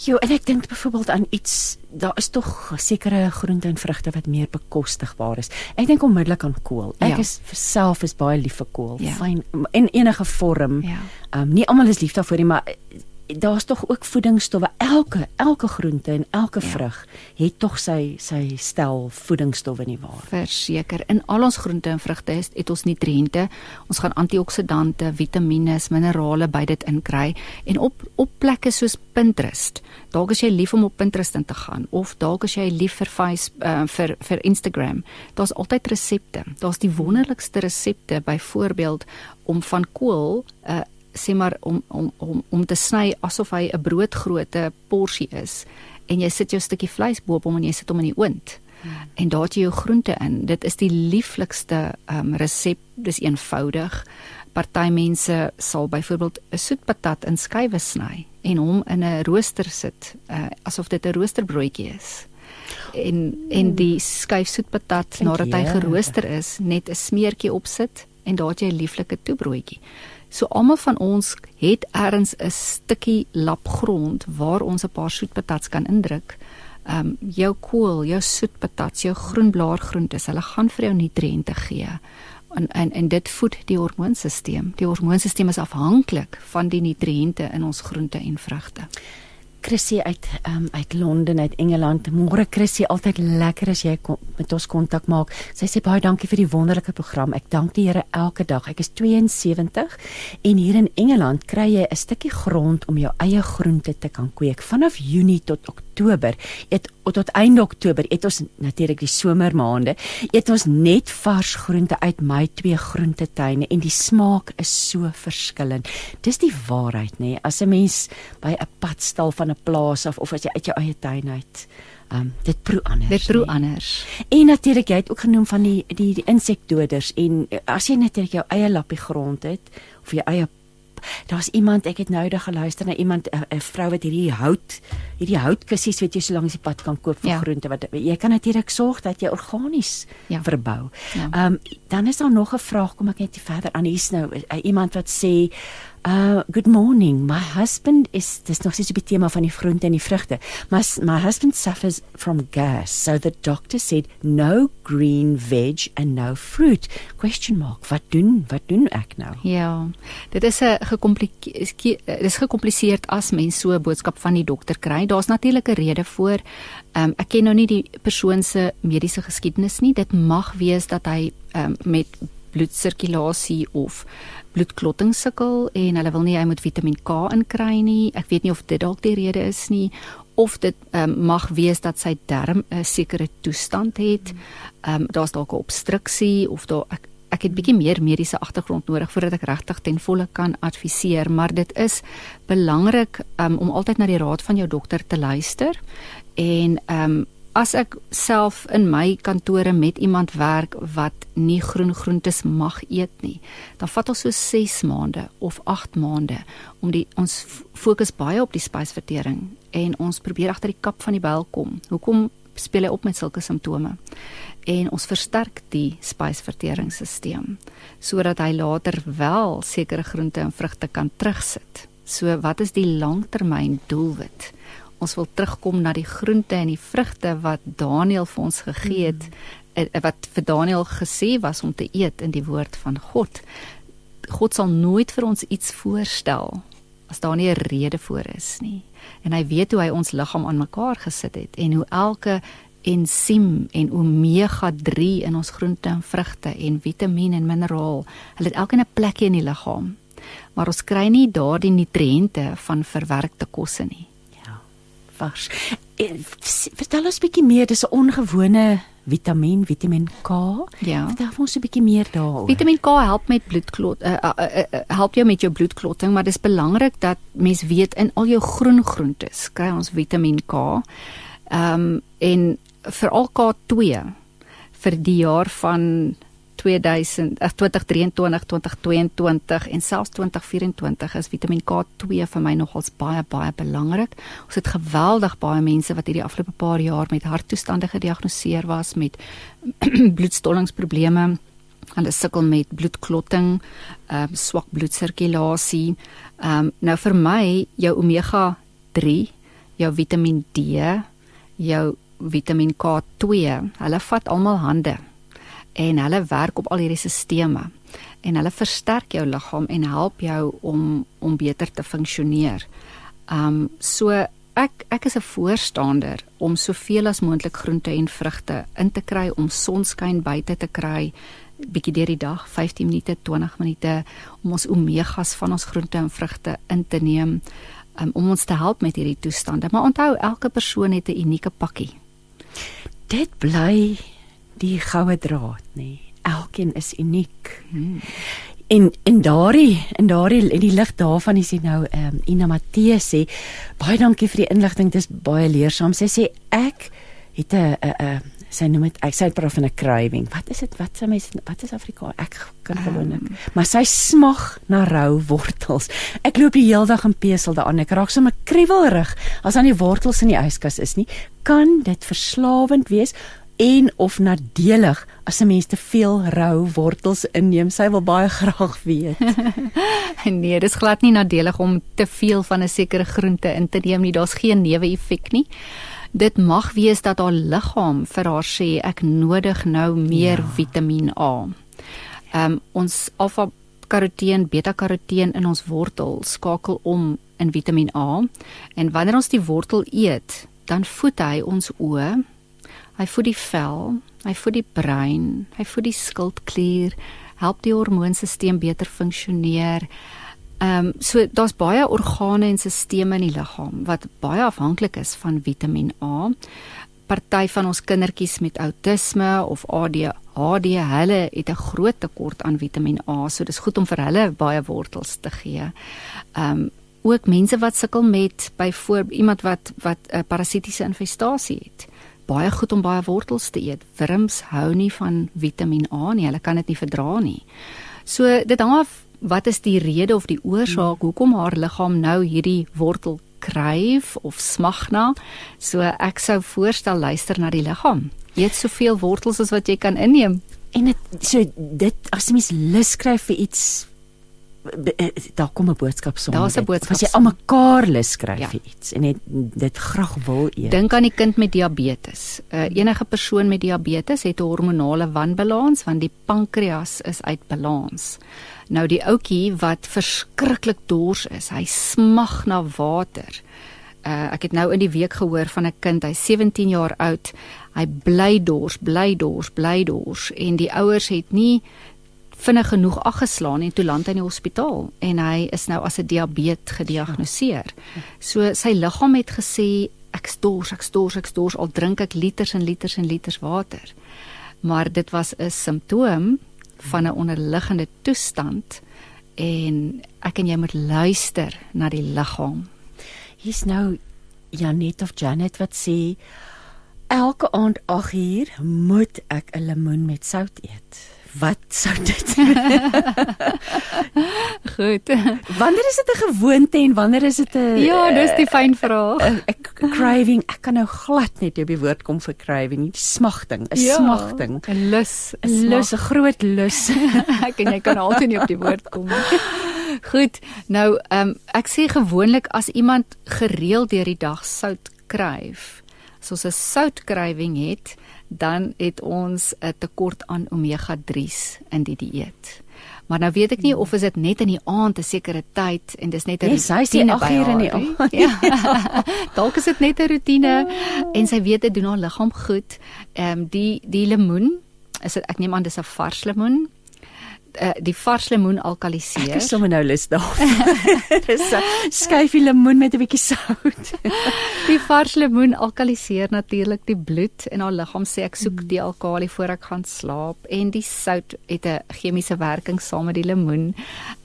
Jo, en ek dink byvoorbeeld aan iets, daar is tog sekere groente en vrugte wat meer bekostigbaar is. Ek dink onmiddellik aan kool. Ek ja. is self is baie lief vir kool. Ja. Fyn in enige vorm. Ja. Ehm um, nie almal is lief daarvoor nie, maar daar's tog ook voedingsstowwe. Elke elke groente en elke ja. vrug het tog sy sy stel voedingsstowwe nie waar. Verseker, in al ons groente en vrugte het, het ons nutriënte. Ons gaan antioksidante, vitamiene, minerale by dit inkry en op op plekke soos Pinterest. Dalk is jy lief om op Pinterest in te gaan of dalk is jy lief vir face uh, vir vir Instagram. Daar's altyd resepte. Daar's die wonderlikste resepte byvoorbeeld om van kool 'n uh, sê maar om om om om te sny asof hy 'n broodgrootte porsie is en jy sit jou stukkie vleis bo op hom en jy sit hom in die oond. Hmm. En daar het jy jou groente in. Dit is die lieflikste um, resep. Dis eenvoudig. Party mense sal byvoorbeeld 'n soetpatat in skywe sny en hom in 'n rooster sit uh, asof dit 'n roosterbroodjie is. En en die skyf soetpatat nadat hy gerooster is, net 'n smeertjie opsit en daar het jy 'n lieflike toebroodjie. So almal van ons het ergens 'n stukkie lap grond waar ons 'n paar soetpatats kan indruk. Ehm um, jou kool, jou soetpatats, jou groenblaargroentes, hulle gaan vir jou nutriënte gee. En en en dit voed die hormoonstelsel. Die hormoonstelsel is afhanklik van die nutriënte in ons groente en vrugte. Chrissy uit um, uit Londen uit Engeland. Môre Chrissy, altyd lekker as jy kom, met ons kontak maak. Sy sê baie dankie vir die wonderlike program. Ek dank die Here elke dag. Ek is 72 en hier in Engeland kry jy 'n stukkie grond om jou eie groente te kan kweek vanaf Junie tot Oktober. Eet tot einde Oktober eet ons natuurlik die somermaande. Eet ons net vars groente uit my twee groentetuine en die smaak is so verskillend. Dis die waarheid nê. Nee? As 'n mens by 'n padstal van 'n plaas af of as jy uit jou eie tuin uit Um, dit proe anders. Dit proe nee. anders. En natuurlik jy het ook genoem van die die die insekdoders en as jy natuurlik jou eie lappie grond het of jou eie daar's iemand ek het nou eendag geluister na iemand 'n vrou wat hierdie hout hierdie houtkussies weet jy so langs die pad kan koop vir ja. groente wat jy kan natuurlik sorg dat jy organies ja. verbou. Ehm ja. um, dan is daar nog 'n vraag kom ek net verder aan hier's nou uh, iemand wat sê Uh good morning. My husband is dis nog steeds op die tema van die groente en die vrugte. My my husband suffers from gas. So the doctor said no green veg and no fruit. Question mark. Wat doen wat doen ek nou? Ja. Dit is 'n gekompliseerd dis gekompliseerd as mens so 'n boodskap van die dokter kry. Daar's natuurlik 'n rede voor. Um ek ken nou nie die persoon se mediese geskiedenis nie. Dit mag wees dat hy um met bloedsirkulasie of bloedklotting sukkel en hulle wil nie hy moet Vitamiin K inkry nie. Ek weet nie of dit dalk die rede is nie of dit um, mag wees dat sy darm 'n sekere toestand het. Ehm um, daar's dalk 'n obstruksie of daar ek ek het bietjie meer mediese agtergrond nodig voordat ek regtig ten volle kan adviseer, maar dit is belangrik um, om altyd na die raad van jou dokter te luister en ehm um, as ek self in my kantore met iemand werk wat nie groen groentes mag eet nie, dan vat ons so 6 maande of 8 maande om die ons fokus baie op die spysvertering en ons probeer agter die kap van die byl kom. Hoekom speel hy op met sulke simptome? En ons versterk die spysverteringsstelsel sodat hy later wel sekere groente en vrugte kan terugsit. So wat is die langtermyn doelwit? Ons wil terugkom na die groente en die vrugte wat Daniel vir ons gegee het mm. wat vir Daniel gesê was om te eet in die woord van God. God sal nooit vir ons iets voorstel as daar nie 'n rede voor is nie. En hy weet hoe hy ons liggaam aan mekaar gesit het en hoe elke ensiem en omega 3 in ons groente en vrugte en vitamien en mineraal, hulle het elkeen 'n plekjie in die liggaam. Maar ons kry nie daardie nutriënte van verwerkte kosse nie vars. Eh, vertel ons 'n bietjie meer, dis 'n ongewone vitamien, Vitamiin K. Ja. Vertel ons 'n bietjie meer daaroor. Vitamiin K help met bloedklot, uh, uh, uh, uh, help jou met jou bloedklotting, maar dis belangrik dat mens weet in al jou groen groentes kry ons Vitamiin K. Ehm um, en veral K2 vir die jaar van 2000 2023 2022 en selfs 2024 is Vitamiin K2 vir my nogals baie baie belangrik. Ons het geweldig baie mense wat hierdie afgelope paar jaar met harttoestande gediagnoseer was met bloedstollingsprobleme. Hulle sukkel met bloedklotting, ehm um, swak bloedsirkulasie. Ehm um, nou vir my jou omega 3, jou Vitamiin D, jou Vitamiin K2, hulle vat almal hande en hulle werk op al hierdie sisteme. En hulle versterk jou liggaam en help jou om om beter te funksioneer. Um so ek ek is 'n voorstander om soveel as moontlik groente en vrugte in te kry om sonskyn buite te kry bietjie deur die dag 15 minute 20 minute om ons omegas van ons groente en vrugte in te neem um, om ons te help met hierdie toestande. Maar onthou elke persoon het 'n unieke pakkie. Dit bly die goue draad nê. Elkeen is uniek. Hmm. En en daardie en daardie in die lig daarvan is dit nou ehm um, Ina Matthee sê baie dankie vir die inligting dis baie leersaam. Sy sê ek het 'n 'n 'n sy noem dit ek sê dit praat van 'n craving. Wat is dit? Wat sê mense wat is Afrikaans? Ek kan gewoonlik um, maar sy smag na rou wortels. Ek loop die hele dag in pesel daaraan ek raak sommer kriewelrig as aan die wortels in die yskas is nie. Kan dit verslawend wees en of nadelig as 'n mens te veel rou wortels inneem. Sy wil baie graag weet. nee, dis glad nie nadelig om te veel van 'n sekere groente in te neem nie. Daar's geen neeweffek nie. Dit mag wees dat haar liggaam vir haar sê ek nodig nou meer ja. Vitamiin A. Ehm um, ons alfa karoteen, beta karoteen in ons wortel skakel om in Vitamiin A en wanneer ons die wortel eet, dan voed hy ons oë Hy voed die vel, hy voed die brein, hy voed die skildklier, help die hormoonstelsel beter funksioneer. Ehm um, so daar's baie organe en stelsels in die liggaam wat baie afhanklik is van Vitamiin A. Party van ons kindertjies met outisme of ADHD, hulle het 'n groot tekort aan Vitamiin A, so dis goed om vir hulle baie wortels te gee. Ehm um, ook mense wat sukkel met byvoorbeeld iemand wat wat 'n parasitiese infestasie het baie goed om baie wortels te eet. Wurms hou nie van Vitamiin A nie. Hulle kan dit nie verdra nie. So dit hang af wat is die rede of die oorsaak hoekom haar liggaam nou hierdie wortel kryf of smag na. So ek sou voorstel luister na die liggaam. Eet soveel wortels as wat jy kan inneem. En dit so dit as jy mis lus kry vir iets daar kom 'n boodskap sonder. Daar's 'n boodskap. As jy almekaar lus skryf ja. vir iets en het dit graag wil eet. Dink aan die kind met diabetes. Uh, enige persoon met diabetes het 'n hormonale wanbalans want die pankreas is uit balans. Nou die ouetjie wat verskriklik dors is, hy smag na water. Uh, ek het nou in die week gehoor van 'n kind, hy's 17 jaar oud. Hy bly dors, bly dors, bly dors en die ouers het nie vinnig genoeg aggeslaan en toe land hy in die hospitaal en hy is nou as 'n diabetes gediagnoseer. So sy liggaam het gesê ek stors, ek stors, ek stors al drink ek liters en liters en liters water. Maar dit was 'n simptoom van 'n onderliggende toestand en ek en jy moet luister na die liggaam. Hier's nou Janet of Janet wat sê elke aand 8 uur moet ek 'n lemoen met sout eet wat sou dit Goed. Wanneer is dit 'n gewoonte en wanneer is dit 'n Ja, dis die fyn vraag. 'n craving. Ek kan nou glad net op die woord kom vir craving, nie smagting, 'n ja, smagting, 'n lus, 'n lus, 'n groot lus. ek en jy kan altyd nie op die woord kom nie. Goed. Nou, ehm um, ek sê gewoonlik as iemand gereeld deur die dag sout kryf, soos 'n sout craving het, dan het ons 'n tekort aan omega-3s in die dieet. Maar nou weet ek nie of is dit net in die aand 'n sekere tyd en dis net 'n yes, rutine by haar in die aand. Ja. Dalk is dit net 'n rutine en sy weet dit doen haar liggaam goed. Ehm um, die die lemoen, is dit ek neem aan dis 'n vars lemoen uh, die vars lemoen alkaliseer. Ek is sommer nou lus daar. Dis 'n skyfie lemoen met 'n bietjie sout. die vars lemoen alkaliseer natuurlik die bloed en haar liggaam sê ek soek die alkali voor ek gaan slaap en die sout het 'n chemiese werking saam met die lemoen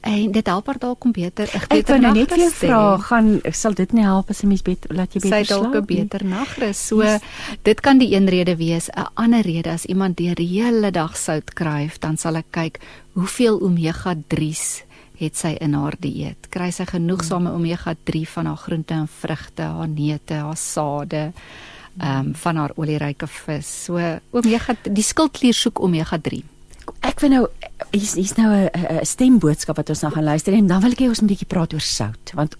en dit help haar dalk om beter ek weet nou net vir jou vra gaan sal dit nie help as 'n mens beter laat jy beter slaap. Sy dalk 'n beter nagrus. So yes. dit kan die een rede wees. 'n Ander rede as iemand die hele dag sout kryf, dan sal ek kyk hoeveel omega-3s het sy in haar dieet? Kry sy genoegsame omega-3 van haar groente en vrugte, haar neute, haar sade, ehm um, van haar olieryke vis. So omega die skildklier soek omega-3. Ek wil nou hier's hier's nou 'n stemboodskap wat ons nou gaan luister en dan wil ek hê ons moet 'n bietjie praat oor sout want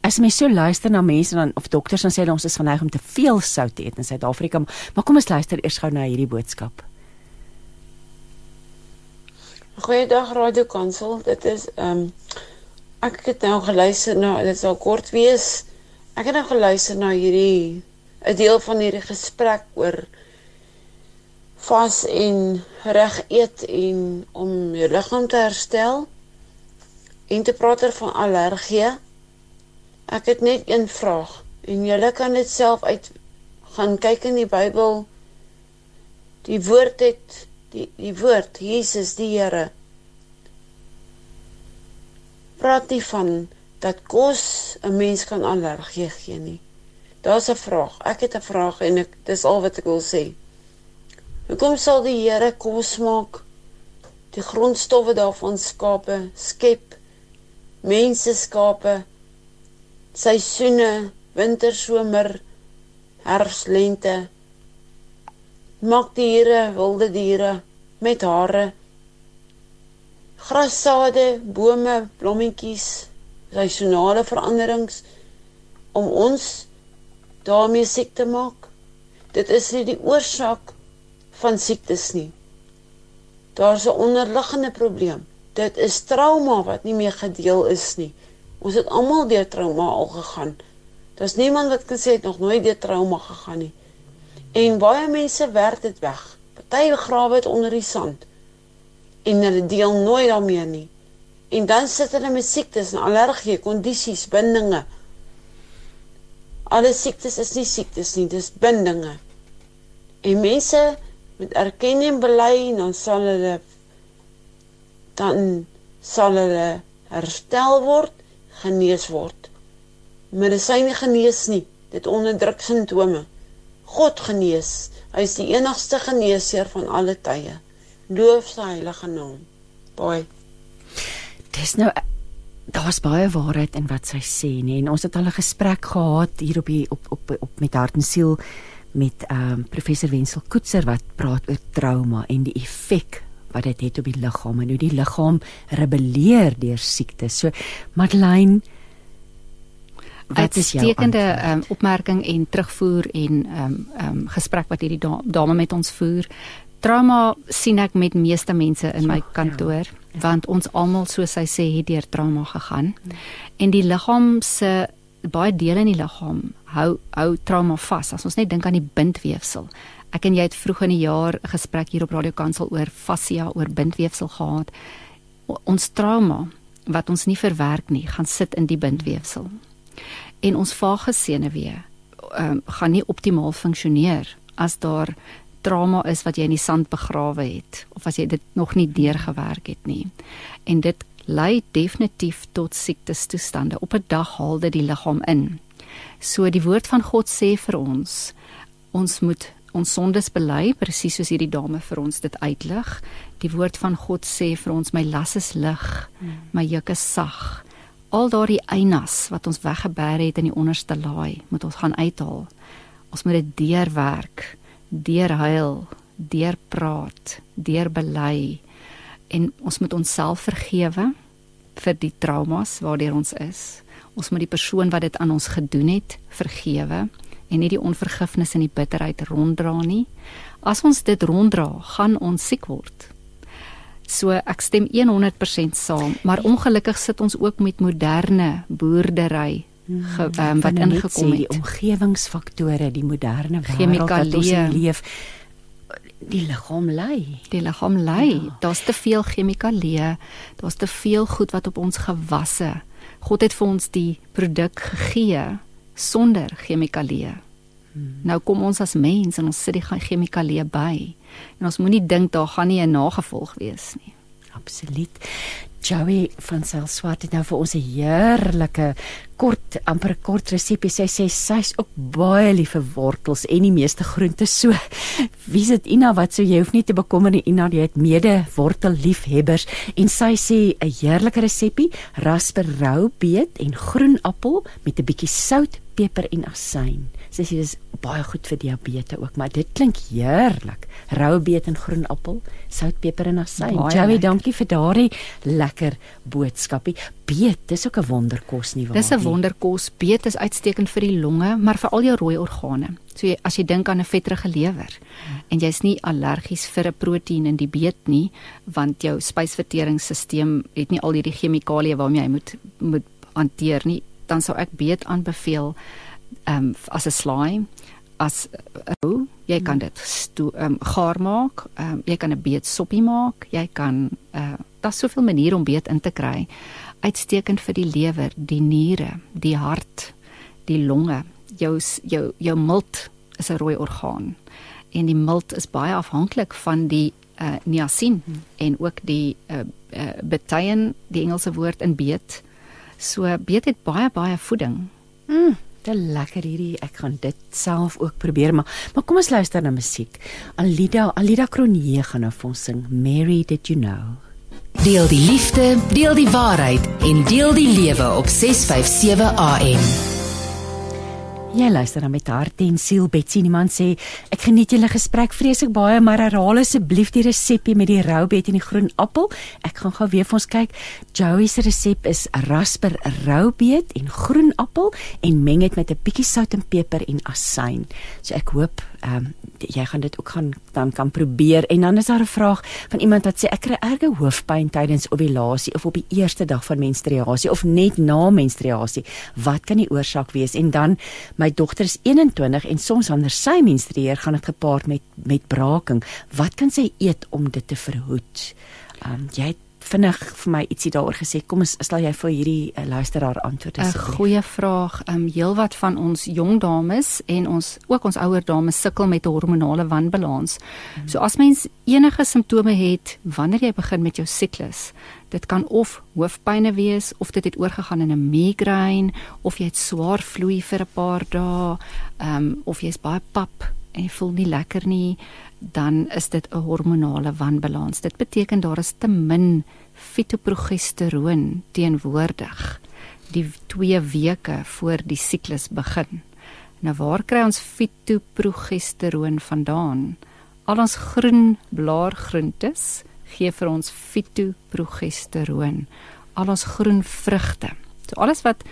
as mens so luister na mense dan of dokters dan sê hulle ons is geneig om te veel sout te eet in Suid-Afrika maar kom ons luister eers gou na hierdie boodskap. Goeiedag Radio Kansel. Dit is ehm um, Ek het nou geluister na dit sal kort wees. Ek het nou geluister na hierdie 'n deel van hierdie gesprek oor vas en reg eet en om jou liggaam te herstel. En te praat oor van allergie. Ek het net een vraag en julle kan dit self uit gaan kyk in die Bybel. Die woord het die die woord Jesus die Here praat nie van dat kos 'n mens kan allergie gee nie. Daar's 'n vraag. Ek het 'n vraag en ek dis al wat ek wil sê. Hoekom sal die Here kos maak? Die grondstowwe daarvan skape, skep mense skape seisoene, winter, somer, herfs, lente. Maak diere, wilde diere met hare grassade, bome, blommetjies, seisonale veranderings om ons daarmee siek te maak. Dit is nie die oorsaak van siektes nie. Daar's 'n onderliggende probleem. Dit is trauma wat nie meer gedeel is nie. Ons het almal deur trauma al gegaan. Daar's niemand wat kan sê het nog nooit deur trauma gegaan nie. En baie mense werk dit weg. Party grawe dit onder die sand en hulle deel nooit daarmee nie. En dan sit hulle met siektes en allergie, kondisies, bindinge. Alle siektes is nie siektes nie, dis bindinge. En mense met erkenning bely en dan sal hulle dan sal hulle herstel word, genees word. Medisyne genees nie, dit onderdruk simptome. God genees. Hy is die enigste geneesheer van alle tye. Loof sy heilige naam. Baie. Dis nou daar's baie waarheid in wat sy sê nê en ons het al 'n gesprek gehad hier op die op op op met hart en siel met ehm um, professor Wenzel Koetser wat praat oor trauma en die effek wat dit het op die liggaam en hoe die liggaam rebelleer deur siektes. So Madeleine Wat is jou stekende um, opmerking en terugvoer en ehm um, ehm um, gesprek wat hierdie dame met ons voer. Trauma sien ek met meeste mense in my ja, kantoor ja, want ons almal soos hy sê het deur trauma gegaan. Ja. en die liggaam se baie dele in die liggaam hou hou trauma vas. As ons net dink aan die bindweefsel. Ek en jy het vroeg in die jaar 'n gesprek hier op Radio Kansel oor fascia oor bindweefsel gehad. O, ons trauma wat ons nie verwerk nie gaan sit in die bindweefsel en ons vaaggesenewe um, gaan nie optimaal funksioneer as daar trauma is wat jy in die sand begrawe het of as jy dit nog nie deurgewerk het nie. En dit lei definitief tot siektestoestande. Op 'n dag haal dit die liggaam in. So die woord van God sê vir ons, ons moet ons sondes bely, presies soos hierdie dame vir ons dit uitlig. Die woord van God sê vir ons my las is lig, my juk is sag. Al daardie einas wat ons weggeberg het in die onderste laai, moet ons gaan uithaal. Ons moet dit deurwerk deur huil, deur praat, deur bely en ons moet onsself vergewe vir die traumas waardeur ons is. Ons moet die persoon wat dit aan ons gedoen het vergewe en nie die onvergifnis en die bitterheid ronddra nie. As ons dit ronddra, gaan ons siek word. So ek stem 100% saam, maar ongelukkig sit ons ook met moderne boerdery ge, um, wat ingekom het die omgewingsfaktore die moderne wêreld wat ons leef die liggaam lei. Die liggaam lei. Ja. daar's te veel chemikalieë daar's te veel goed wat op ons gewasse. God het vir ons die produk gegee sonder chemikalieë. Hmm. nou kom ons as mens en ons sit die chemikalieë by en ons moenie dink daar gaan nie 'n nagevolg wees nie absoluut Joey van Selswart het nou vir ons 'n heerlike kort amper kort resepie. Sy sê sy's ook baie lief vir wortels en die meeste groente so. Wie is dit Ina wat so jy hoef nie te bekommer nie Ina, jy het mede wortelliefhebbers en sy sê 'n heerlike resepie, rasper rou beet en groen appel met 'n bietjie sout, peper en asyn. Sy sê dis baie goed vir diabetes ook, maar dit klink heerlik. Rou beet en groen appel, sout, peper en asyn. Baie Joey, lekker. dankie vir daardie lekker boodskapie. Beet, dis ook 'n wonderkos nie waar Dis 'n nie? wonderkos. Beet is uitstekend vir die longe, maar vir al jou rooi organe. So jy, as jy dink aan 'n vetterige lewer en jy's nie allergies vir 'n proteïen in die beet nie, want jou spysverteringsstelsel het nie al hierdie chemikalieë waarmee jy moet moet hanteer nie, dan sou ek beet aanbeveel ehm um, as 'n slaai as rou. Jy kan dit sto- ehm um, gaar maak. Ehm um, jy kan 'n beet soppie maak. Jy kan uh daar's soveel maniere om beet in te kry. Uitstekend vir die lewer, die niere, die hart, die longe. Jou jou jou milt is 'n rooi orgaan. En die milt is baie afhanklik van die uh niacin hmm. en ook die uh, uh betaien, die Engelse woord in beet. So beet het baie baie voeding. Mm, te lekker hierdie. Ek gaan dit self ook probeer, maar maar kom ons luister na musiek. Alida, Alida Kronje gaan nou vir ons sing Mary did you know. Deel die liefde, deel die waarheid en deel die lewe op 657 AM. Jy luister dan met hart en siel Betsy Niemand sê ek geniet julle gesprek vreeslik baie maar herhaal asseblief die resepie met die rou beet en die groen appel. Ek gaan gou weer vir ons kyk. Joey se resep is rasper rou beet en groen appel en meng dit met 'n bietjie sout en peper en asyn. So ek hoop ehm um, jy gaan dit ook gaan dan kan probeer en dan is daar 'n vraag van iemand wat sê ek kry erge hoofpyn tydens ovulasie of op die eerste dag van menstruasie of net na menstruasie. Wat kan die oorsaak wees? En dan my dogter is 21 en soms wanneer sy menstrueer gaan dit gepaard met met braking. Wat kan sy eet om dit te verhoed? Ehm um, jy het vinnig vir my ietsie daaroor gesê. Kom ons stel jy vir hierdie uh, luisteraar antwoord 'n. Goeie vraag. Ehm um, heelwat van ons jong dames en ons ook ons ouer dames sukkel met 'n hormonale wanbalans. Hmm. So as mens enige simptome het wanneer jy begin met jou siklus, dit kan of hoofpynne wees of dit het oorgegaan in 'n migraine of jy het swaar vloei vir 'n paar dae, ehm um, of jy's baie pap en jy voel nie lekker nie, dan is dit 'n hormonale wanbalans. Dit beteken daar is te min fitoprogesteroon teenwoordig die 2 weke voor die siklus begin. Nou waar kry ons fitoprogesteroon vandaan? Al ons groen blaargroentes gee vir ons fitoprogesteroon. Al ons groen vrugte. So alles wat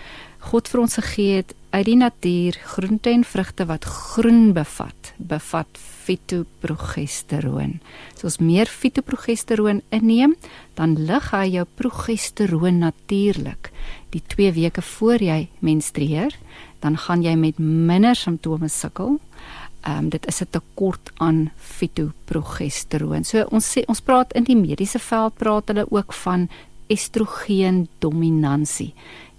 God vir ons gegee het uit die natuur, groente en vrugte wat groen bevat, bevat fitoprogesteroon. So as meer fitoprogesteroon inneem, dan lig hy jou progesteroon natuurlik. Die 2 weke voor jy menstrueer, dan gaan jy met minder simptome sukkel. Ehm um, dit is 'n tekort aan fitoprogesteroon. So ons sê ons praat in die mediese veld praat hulle ook van estrogen dominansie.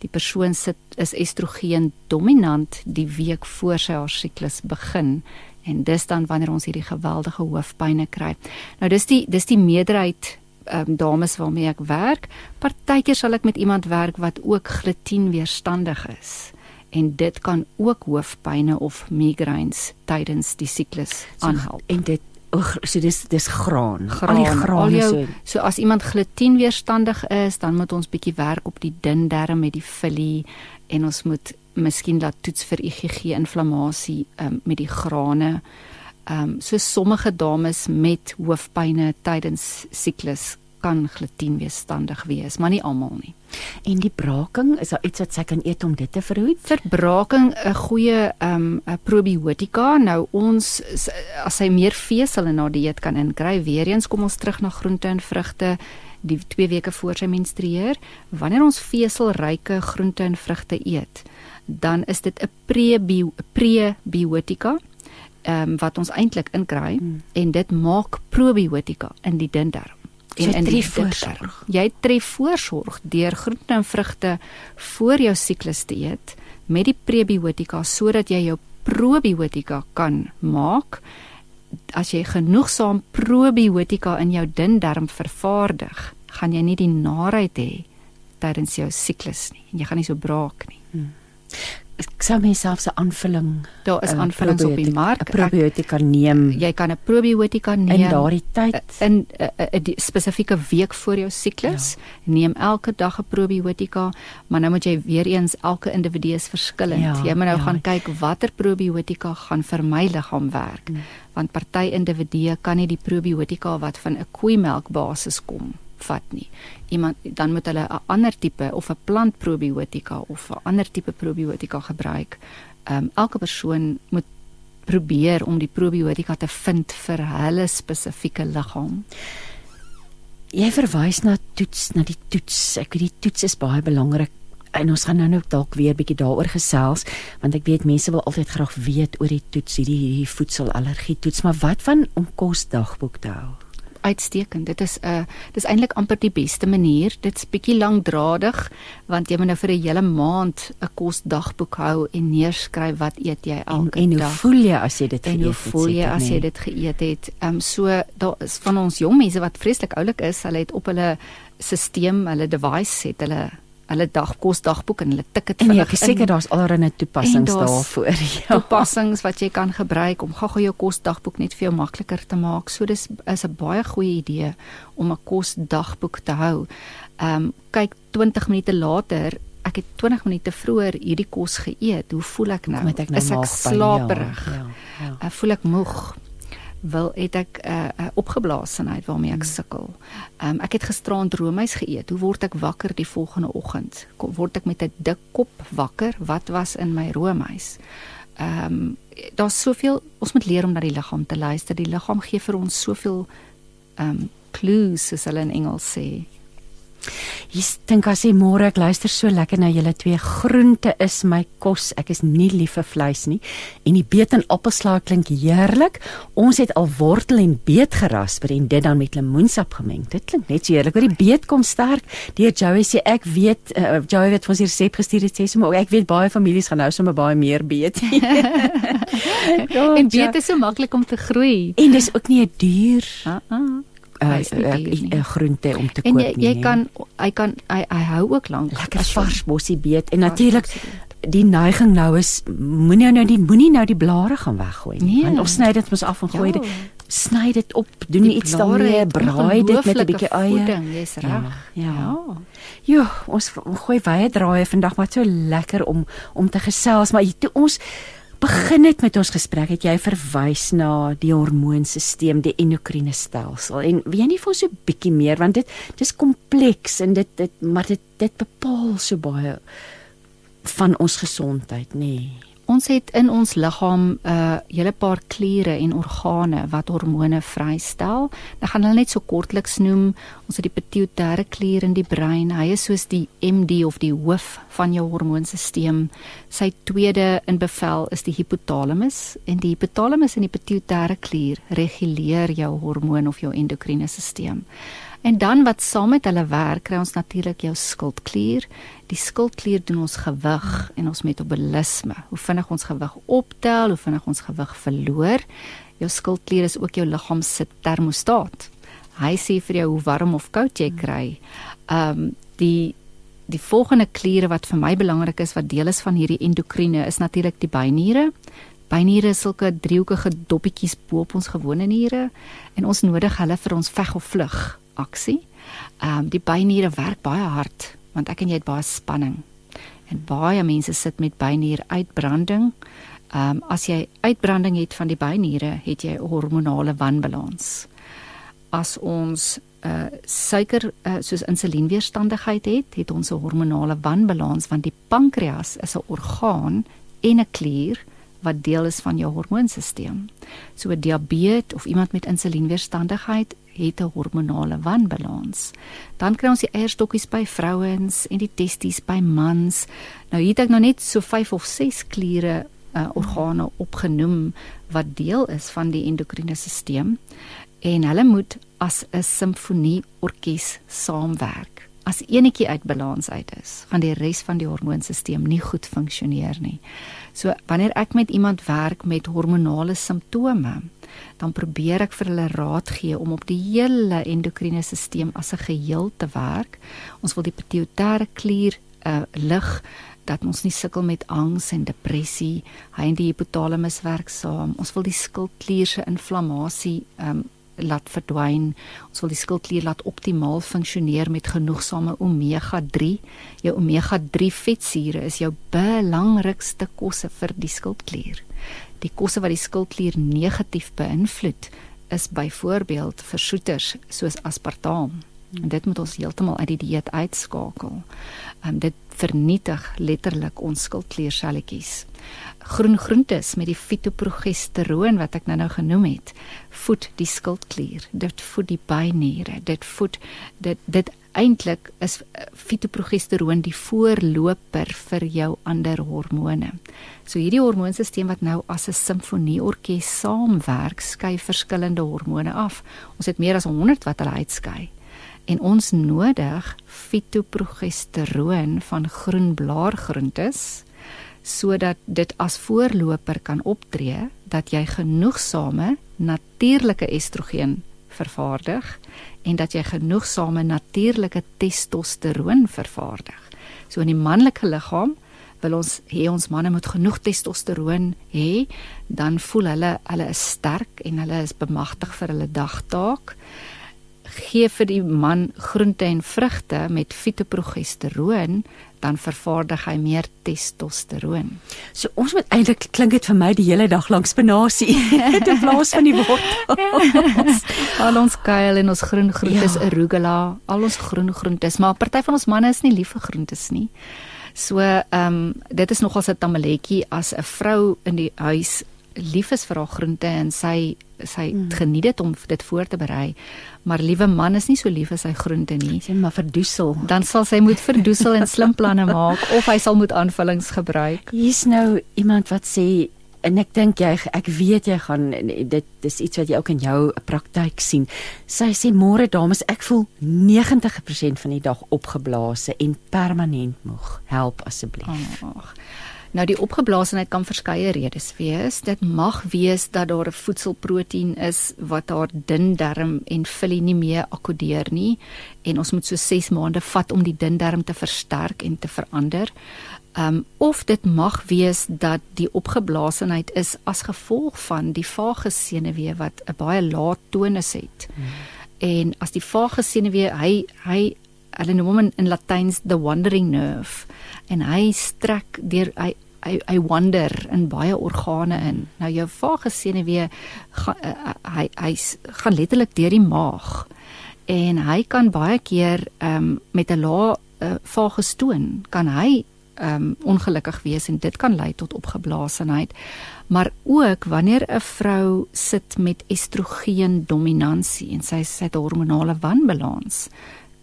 Die persoon sit is estrogen dominant die week voor sy haar siklus begin en dis dan wanneer ons hierdie geweldige hoofpynne kry. Nou dis die dis die meerderheid um, dames waarmee ek werk. Partykeer sal ek met iemand werk wat ook glutienweerstandig is en dit kan ook hoofpynne of migraines tydens die siklus aanhelp. En dit so dis dis graan. Graan, al die grane jou, so. so as iemand glutienweerstandig is, dan moet ons bietjie werk op die dun darm met die filie en ons moet miskien laat toets vir IgG inflammasie um, met die grane. Ehm um, so sommige dames met hoofpynne tydens siklus kan glutienweerstandig wees, maar nie almal nie. En die braking, is daar iets wat sy kan eet om dit te verhoed? Vir braking 'n goeie ehm um, probiotika. Nou ons as hy meer vesel in haar dieet kan inkry, weer eens kom ons terug na groente en vrugte die 2 weke voor sy menstrueer. Wanneer ons veselryke groente en vrugte eet, dan is dit 'n prebio prebiotika ehm um, wat ons eintlik inkry hmm. en dit maak probiotika in die dun darm. So in die voorsorg. Jy tref voorsorg deur groente en vrugte voor jou siklus te eet met die prebiotika sodat jy jou probiotika kan maak. As jy genoegsaam probiotika in jou dun darm vervaardig, gaan jy nie die naarheid hê tydens jou siklus nie en jy gaan nie so braak nie. Ek sou myself 'n aanvulling Daar is eh, aanvullings op die mark. 'n probiotika neem Jy kan 'n probiotika neem in daardie tyd. in 'n uh, spesifieke week voor jou siklus. Ja. Neem elke dag 'n probiotika, maar nou moet jy weer eens elke individu is verskillend. Ja, jy moet nou ja. gaan kyk watter probiotika gaan vir my liggaam werk. Hmm. Want party individue kan nie die probiotika wat van 'n koeimelk basis kom vat nie. Iemand dan moet hulle 'n ander tipe of 'n plantprobiotika of 'n ander tipe probiotika gebruik. Ehm um, elke persoon moet probeer om die probiotika te vind vir hulle spesifieke liggaam. Jy verwys na toets, na die toets. Ek weet die toets is baie belangrik. En ons gaan nou nou dalk weer bietjie daaroor gesels want ek weet mense wil altyd graag weet oor die toets, hierdie hierdie voedselallergie toets, maar wat van om kosdagboek te hou? Uitstekend. Dit is 'n uh, dis eintlik amper die beste manier. Dit's bietjie lankdradig want jy moet nou vir 'n hele maand 'n kosdagboek hou en neerskryf wat eet jy En, elke en hoe dag. voel jy as jy dit en geëet hoe het? voel jy as jy nee. dit geëet het? Ehm um, so daar is van ons jong mense wat vreeslik oulik is, hulle het op hulle stelsel, hulle device het hulle hulle dagkosdagboek en hulle tik dit En vir ek is seker daar's allerlei toepassings En daar's daarvoor. Ja. toepassings wat jy kan gebruik om gou-gou jou kosdagboek net vir jou makliker te maak. So dis is 'n baie goeie idee om 'n kosdagboek te hou. Ehm um, kyk 20 minute later, ek het 20 minute vroeër hierdie kos geëet. Hoe voel ek nou? Moet ek nou is ek slaperig? Ja, ja, ja. Uh, voel ek moeg? Wil het ek 'n uh, uh, opgeblaasenheid waarmee ek sukkel. Ehm um, ek het gisteraand roomys geëet. Hoe word ek wakker die volgende oggend? Word ek met 'n dik kop wakker? Wat was in my roomys? Ehm um, daar's soveel ons moet leer om na die liggaam te luister. Die liggaam gee vir ons soveel ehm um, clues soos hulle in Engels sê. Jy dink as jy môre ek luister so lekker na julle twee groente is my kos. Ek is nie lief vir vleis nie en die beet en appelslaai klink heerlik. Ons het al wortel en beet gerasper en dit dan met lemoensap gemeng. Dit klink net so heerlik. Maar die beet kom sterk. Deur Joey sê ek weet uh, Joey het ons die resep gestuur het sê sommer ek weet baie families gaan nou sommer baie meer beet. en beet is so maklik om te groei. en dis ook nie 'n duur Ah, ah. Uh, nie nie. uh, groente om te En koop jy nie. jy nee. kan hy kan hy hy hou ook lank. lekker jy- vars bossie beet en natuurlik die neiging nou is moenie nou die moenie nou die blare gaan weggooi nie Nee. want of sny dit mos af en gooi Ja. dit sny dit op doen Die iets daarmee braai dit met 'n bietjie eie jy's reg. Ja, ja. ja. Jo, ons gooi baie draaie vandag maar so lekker om om te gesels maar toe ons begin het met ons gesprek het jy verwys na die hormoonstelsel, die endokriene stelsel. En weet jy nie vir ons so bietjie meer want dit dis kompleks en dit dit maar dit dit bepaal so baie van ons gesondheid, nê. Nee. Ons het in ons liggaam 'n uh, hele paar kliere en organe wat hormone vrystel. Ek gaan hulle net so kortliks noem. Ons het die pituitêre klier in die brein. Hy is soos die MD of die hoof van jou hormoonstelsel. Sy tweede in bevel is die hypothalamus en die hypothalamus en die pituitêre klier reguleer jou hormoon of jou endokriene stelsel. En dan wat saam met hulle werk, kry ons natuurlik jou skildklier. Die skildklier doen ons gewig en ons metabolisme. Hoe vinnig ons gewig optel, hoe vinnig ons gewig verloor. Jou skildklier is ook jou liggaam se termostaat. Hy sê vir jou hoe warm of koud jy kry. Ehm um, die die volgende kliere wat vir my belangrik is wat deel is van hierdie endokriene is natuurlik die byniere. Byniere is sulke driehoekige doppietjies bo op ons gewone niere en ons nodig hulle vir ons veg of vlug aksie. Ehm um, die byniere werk baie hard want ek en jy het baie spanning. En baie mense sit met bynieruitbranding. Ehm um, as jy uitbranding het van die byniere, het jy hormonale wanbalans. As ons uh suiker uh, soos insulienweerstandigheid het, het ons 'n hormonale wanbalans want die pankreas is 'n orgaan en 'n klier wat deel is van jou hormoonstelsel. So diabetes of iemand met insulienweerstandigheid het 'n hormonale wanbalans. Dan kry ons die eierstokkies by vrouens en die testies by mans. Nou hier het ek nou net so 5 of 6 kliere uh, organe opgenoem wat deel is van die endokriene stelsel en hulle moet as 'n simfonie orkes saamwerk. As enetjie uit balans uit is, gaan die res van die hormoonstelsel nie goed funksioneer nie. So wanneer ek met iemand werk met hormonale simptome, dan probeer ek vir hulle raad gee om op die hele endokriene stelsel as 'n geheel te werk. Ons wil die pituitêre klier uh lig dat ons nie sukkel met angs en depressie. Hy en die hypothalamus werk saam. Ons wil die skildklier se inflammasie ehm um, laat verdwyn. Ons wil die skildklier laat optimaal funksioneer met genoegsame omega-3. Jou omega-3 vetsure is jou belangrikste kosse vir die skildklier. Die kosse wat die skildklier negatief beïnvloed is byvoorbeeld versoeters soos aspartaam. En dit moet ons heeltemal uit die dieet uitskakel. Ehm um, dit vernietig letterlik ons skildklierselletjies. Groen groentes met die fitoprogesteroon wat ek nou-nou genoem het, voed die skildklier. Dit voed die byniere. Dit voed dit dit eintlik is fitoprogesteroon die voorloper vir jou ander hormone. So hierdie hormoonstelsel wat nou as 'n simfonieorkes saamwerk, skei verskillende hormone af. Ons het meer as 100 wat hulle uitskei en ons nodig fitoprogesteroon van groen blaargroentes sodat dit as voorloper kan optree dat jy genoegsame natuurlike estrogen vervaardig en dat jy genoegsame natuurlike testosteroon vervaardig. So in die manlike liggaam wil ons hê ons manne moet genoeg testosteroon hê, dan voel hulle hulle is sterk en hulle is bemagtig vir hulle dagtaak gee vir die man groente en vrugte met fitoprogesteroon, dan vervaardig hy meer testosteroon. So ons moet eintlik klink dit vir my die hele dag lank spinasie in plaas van die wortels. al ons kuil en ons groen groentes, ja. arugula, al ons groen groentes, maar party van ons manne is nie lief vir groentes nie. So, ehm um, dit is nogal 'n tamaletjie as 'n vrou in die huis lief is vir haar groente en sy sy mm. geniet dit om dit voor te berei. Maar liewe man is nie so lief vir sy groente nie. Sy maar verdoesel. Dan sal sy moet verdoesel en slim planne maak of hy sal moet aanvullings gebruik. Hier's nou iemand wat sê en ek dink jy ek weet jy gaan dit dis iets wat jy ook in jou praktyk sien. Sy sê môre dames, ek voel 90% van die dag opgeblaas en permanent moeg. Help asseblief. Ag. Nou die opgeblaasenheid kan verskeie redes wees. Dit mag wees dat daar 'n voedselproteïen is wat haar dun darm en vullie nie meer akkodeer nie en ons moet so 6 maande vat om die dun darm te versterk en te verander. Um of dit mag wees dat die opgeblaasenheid is as gevolg van die vagus senuwee wat 'n baie lae tonus het. Hmm. En as die vagus senuwee hy hy hulle noem hom in, in Latyns the wandering nerve en hy strek deur hy hy hy wander in baie organe in. Nou jou vagus senuwee gaan uh, uh, hy hy gaan letterlik deur die maag en hy kan baie keer ehm um, met 'n lae uh, vagus toon kan hy ehm um, ongelukkig wees en dit kan lei tot opgeblaasenheid. Maar ook wanneer 'n vrou sit met estrogen dominansie en sy sy het hormonale wanbalans,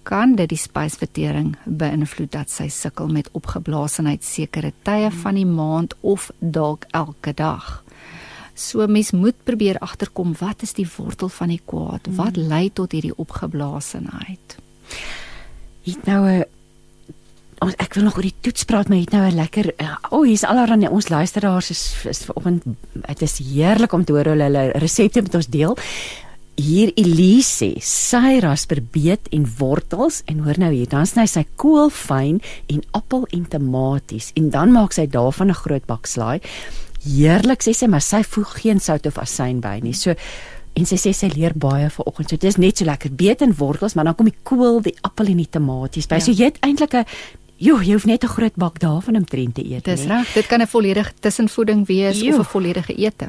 kan dit die spysvertering beïnvloed dat sy sukkel met opgeblaasenheid sekere tye van die maand of dalk elke dag. So mens moet probeer agterkom wat is die wortel van die kwaad? Wat hmm. lei tot hierdie opgeblaasenheid? Ek nou 'n ons ek wil nog oor die toets praat maar het nou 'n lekker uh, o oh, hier's alreeds ons luisteraars is is vanoggend dit is heerlik om te hoor hulle hulle resepte met ons deel hier Elise sy rasperbeet en wortels en hoor nou hier dan sny sy kool fyn en appel en tomaties en dan maak sy daarvan 'n groot bak slaai heerlik sê sy maar sy voeg geen sout of asyn by nie so en sy sê sy leer baie vanoggend so dit is net so lekker beet en wortels maar dan kom die kool die appel en die tomaties by ja. so jy het eintlik 'n Jo, jy hoef net 'n groot bak daarvan om te eet, Dis reg. Dit kan 'n volledige tussenvoeding wees jo. of 'n volledige ete.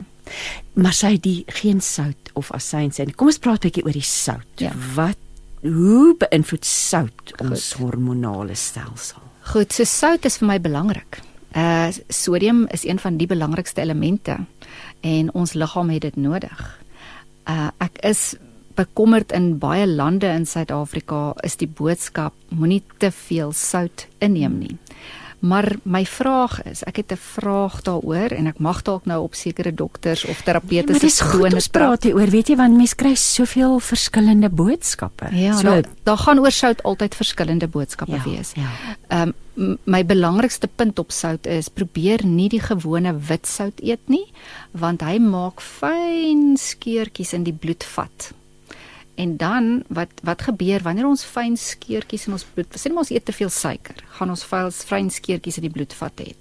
Maar sy die geen sout of asyn sê. Kom ons praat 'n bietjie oor die sout. Ja. Wat hoe beïnvloed sout ons Goed. hormonale stelsel? Goed, so sout is vir my belangrik. Uh sodium is een van die belangrikste elemente en ons liggaam het dit nodig. Uh ek is bekommerd in baie lande in Suid-Afrika is die boodskap moenie te veel sout inneem nie. Maar my vraag is, ek het 'n vraag daaroor en ek mag dalk nou op sekere dokters of terapeute se skone praat hieroor, weet jy, want mense kry soveel verskillende boodskappe. Ja, so daar, daar gaan oor sout altyd verskillende boodskappe ja, wees. Ja. Ehm um, my belangrikste punt op sout is probeer nie die gewone wit sout eet nie, want hy maak fyn skeurtjies in die bloed vat En dan wat wat gebeur wanneer ons fyn skeurtjies in ons bloed, sê net ons eet te veel suiker, gaan ons fyn skeurtjies in die bloedvat hê.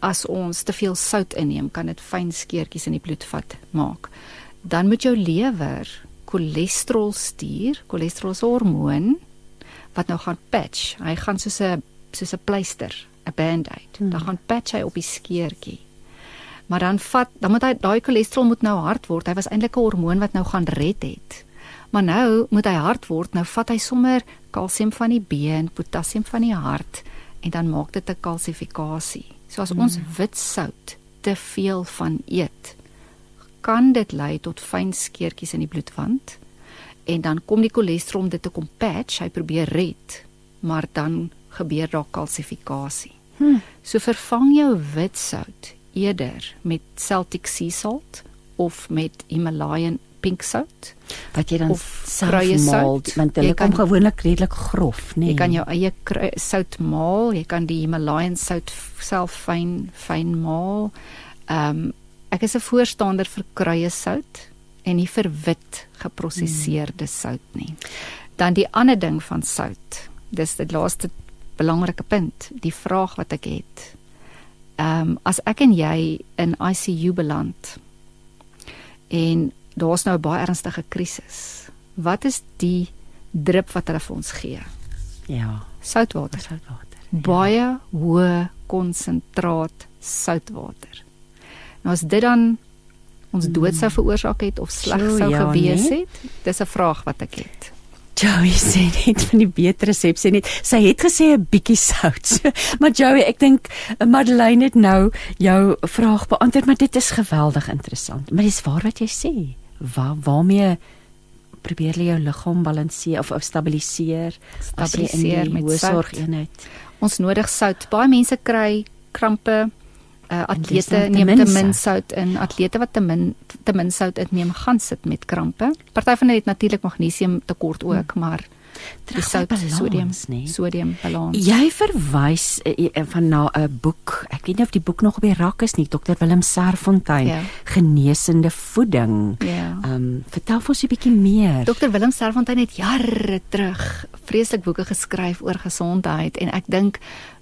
As ons te veel sout inneem, kan dit fyn skeurtjies in die bloedvat maak. Dan moet jou lewer cholesterol stuur. Cholesterol hormoon wat nou gaan patch. Hy gaan soos 'n soos 'n pleister, 'n band-aid. Hmm. Dan gaan patch hy op die skeurtjie. Maar dan vat dan moet hy daai cholesterol moet nou hard word. Hy was eintlik 'n hormoon wat nou gaan red het. Maar nou moet hy hard word. Nou vat hy sommer kalsium van die been, potassium van die hart en dan maak dit 'n kalsifikasie. So as hmm. ons wit sout te veel van eet, kan dit lei tot fyn skeurtjies in die bloedwand en dan kom die cholesterol om dit te kom patch, hy probeer red, maar dan gebeur daar kalsifikasie. Hmm. So vervang jou wit sout eerder met Celtic sea salt of met Himalayan pink sout wat jy dan self maal want hulle kom gewoonlik redelik grof nê nee. jy kan jou eie sout maal jy kan die Himalayan sout self fyn fyn maal ehm um, ek is 'n voorstander vir kruie sout en nie vir wit geprosesseerde hmm. sout nie. Dan die ander ding van sout. Dis die laaste belangrike punt, die vraag wat ek het. Ehm um, as ek en jy in ICU beland en daar's nou 'n baie ernstige krisis. Wat is die drup wat hulle vir ons gee? Ja, soutwater. Soutwater. Ja. Baie hoë konsentraat soutwater. Nou as dit dan ons hmm. dood sou veroorsaak het of sleg sou ja, gewees nee? het, dis 'n vraag wat ek het. Joey sê net van die beter resep sê net sy het gesê 'n bietjie sout. maar Joey, ek dink eh, Madeleine het nou jou vraag beantwoord, maar dit is geweldig interessant. Maar dis waar wat jy sê. Waar waarmee probeer jy jou liggaam balanseer of, of stabiliseer, stabiliseer met sorgeenheid. Ons nodig sout. Baie mense kry krampe uh, atlete neem te min sout in atlete wat te min te min sout inneem gaan sit met krampe. Party van hulle het natuurlik magnesium tekort ook, hmm. maar die sout sodium nee. sodium balans. Jy verwys uh, van na 'n boek. Ek weet nie of die boek nog op die rak is nie, Dr Willem Serfontein, ja. Genesende voeding. Ja. Ehm um, vertel ons 'n bietjie meer. Dr Willem Serfontein het jare terug vreeslik boeke geskryf oor gesondheid en ek dink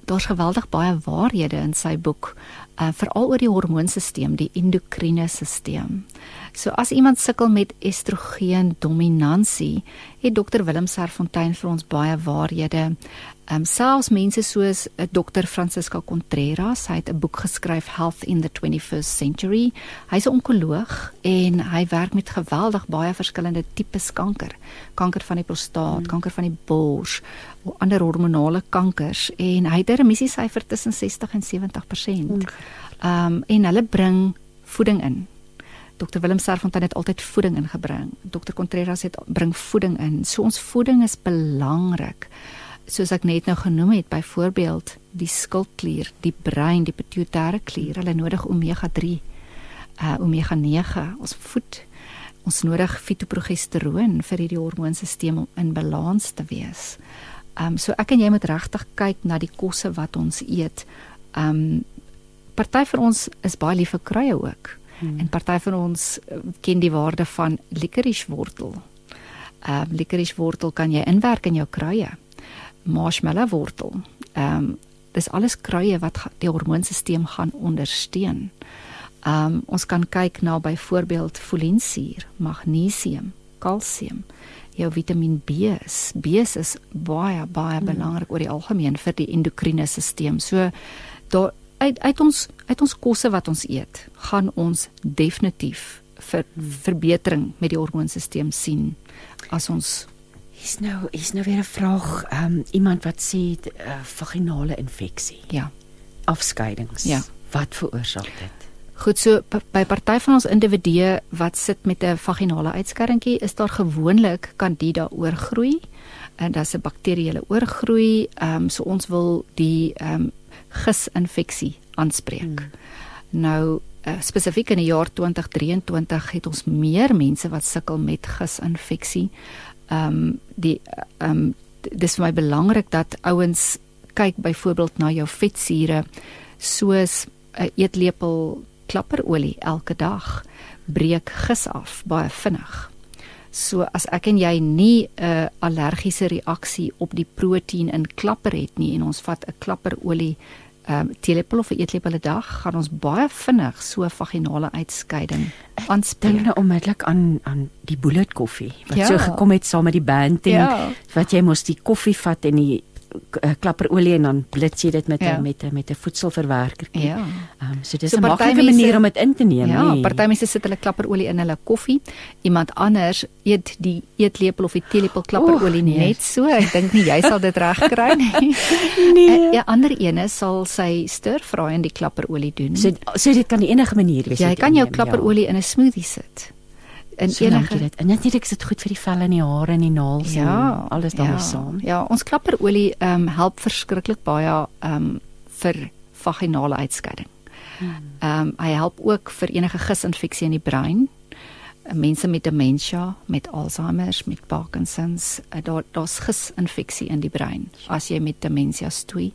daar's geweldig baie waarhede in sy boek, uh, veral oor die hormoonstelsel, die endokriene stelsel. So as iemand sukkel met estrogen dominansie, het dokter Willem Serfontein vir ons baie waarhede Ehm um, selfs mense soos uh, dokter Francisca Contreras, hy het 'n boek geskryf Health in the 21st Century. Hy's 'n onkoloog en hy werk met geweldig baie verskillende tipes kanker. Kanker van die prostaat, mm. kanker van die bors, ander hormonale kankers en hy het 'n remisiesyfer tussen 60 en 70%. Ehm um, en hulle bring voeding in. Dr Willem Serfontein het altyd voeding ingebring. Dr Contreras het bring voeding in. So ons voeding is belangrik soos ek net nou genoem het, byvoorbeeld die skildklier, die brein, die pituitêre klier, hulle nodig omega 3, uh omega 9, ons voed ons nodig fitoprogesteroon vir hierdie hormoonstelsel om in balans te wees. Um so ek en jy moet regtig kyk na die kosse wat ons eet. Um party van ons is baie lief vir kruie ook. Hmm. En party van ons uh, ken die waarde van licorice wortel. Um licorice wortel kan jy inwerk in jou kruie marshmallow wortel. Ehm um, dis alles kruie wat die hormoonstelsel gaan ondersteun. Ehm um, ons kan kyk na byvoorbeeld folinsuur, magnesium, kalsium, jou Vitamiin B. B is baie baie hmm. belangrik oor die algemeen vir die endokriene stelsel. So daar uit uit ons uit ons kosse wat ons eet, gaan ons definitief vir verbetering met die hormoonstelsel sien as ons Hier's nou, hier's nou weer 'n vraag. Ehm um, iemand wat sê uh, vaginale infeksie. Ja. Afskeidings. Ja. Wat veroorsaak dit? Goed so by party van ons individue wat sit met 'n vaginale uitskerringkie, is daar gewoonlik Candida oorgroei en daar's 'n bakterieële oorgroei. Ehm um, so ons wil die ehm um, gisinfeksie aanspreek. Hmm. Nou uh, spesifiek in die jaar 2023 het ons meer mense wat sukkel met gisinfeksie ehm um, die ehm um, dis vir my belangrik dat ouens kyk byvoorbeeld na jou vetsure soos 'n eetlepel klapperolie elke dag breek gis af baie vinnig. So as ek en jy nie 'n uh, allergiese reaksie op die proteïen in klapper het nie en ons vat 'n klapperolie um, teelepel of 'n eetlepel 'n dag, gaan ons baie vinnig so vaginale uitskeiding aanspreek. Dink nou onmiddellik aan aan die bullet koffie wat Ja. so gekom het saam met die band en Ja. wat jy mos die koffie vat en die klapperolie en dan blits jy dit met 'n Ja. met 'n met 'n voedselverwerker. Ja. Um, so dis So 'n maklike manier om dit in te neem, Ja, nee. party mense sit hulle klapperolie in hulle koffie. Iemand anders eet die eetlepel of die teelepel klapperolie Oeg, nee. net so. Ek dink nie jy sal dit reg kry nie. Nee. Ja, ander ene sal sy stir-fry in die klapperolie doen. So so dit kan die enige manier wees. jy kan jou klapperolie in 'n smoothie sit. In jy enige dit. En natuurlik is dit goed vir die vel en die hare en die naels Ja, en alles daarmee ja, saam. Ja, ons klapperolie ehm um, help verskriklik baie ehm um, vir vaginale uitskeiding. Ehm um, hy help ook vir enige gisinfeksie in die brein. Mense met demensie, met Alzheimer, met Parkinsons, uh, daar daar's gisinfeksie in die brein as jy met demensie stoei.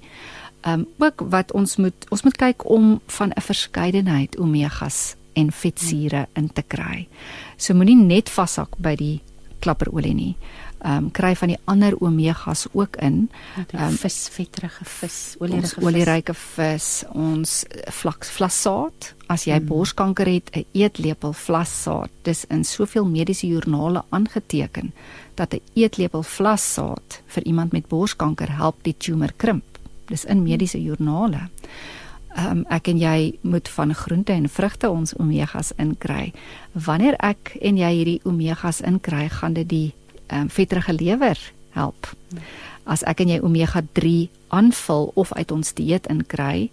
Ehm um, ook wat ons moet ons moet kyk om van 'n verskeidenheid omegas en vetsure in te kry. So moenie net vashak by die klapperolie nie. Ehm um, kry van die ander omegas ook in. Ehm um, vis, vetterige vis, olierige vis. olieryke vis, ons vlak vlassaad. As jy mm. borskanker het, 'n eetlepel vlassaad. Dis in soveel mediese joernale aangeteken dat 'n eetlepel vlassaad vir iemand met borskanker help die tumor krimp. Dis in mediese joernale. Ehm um, ek en jy moet van groente en vrugte ons omegas inkry. Wanneer ek en jy hierdie omegas inkry, gaan dit die ehm um, vetterige lewer help. As ek en jy omega 3 aanvul of uit ons dieet inkry,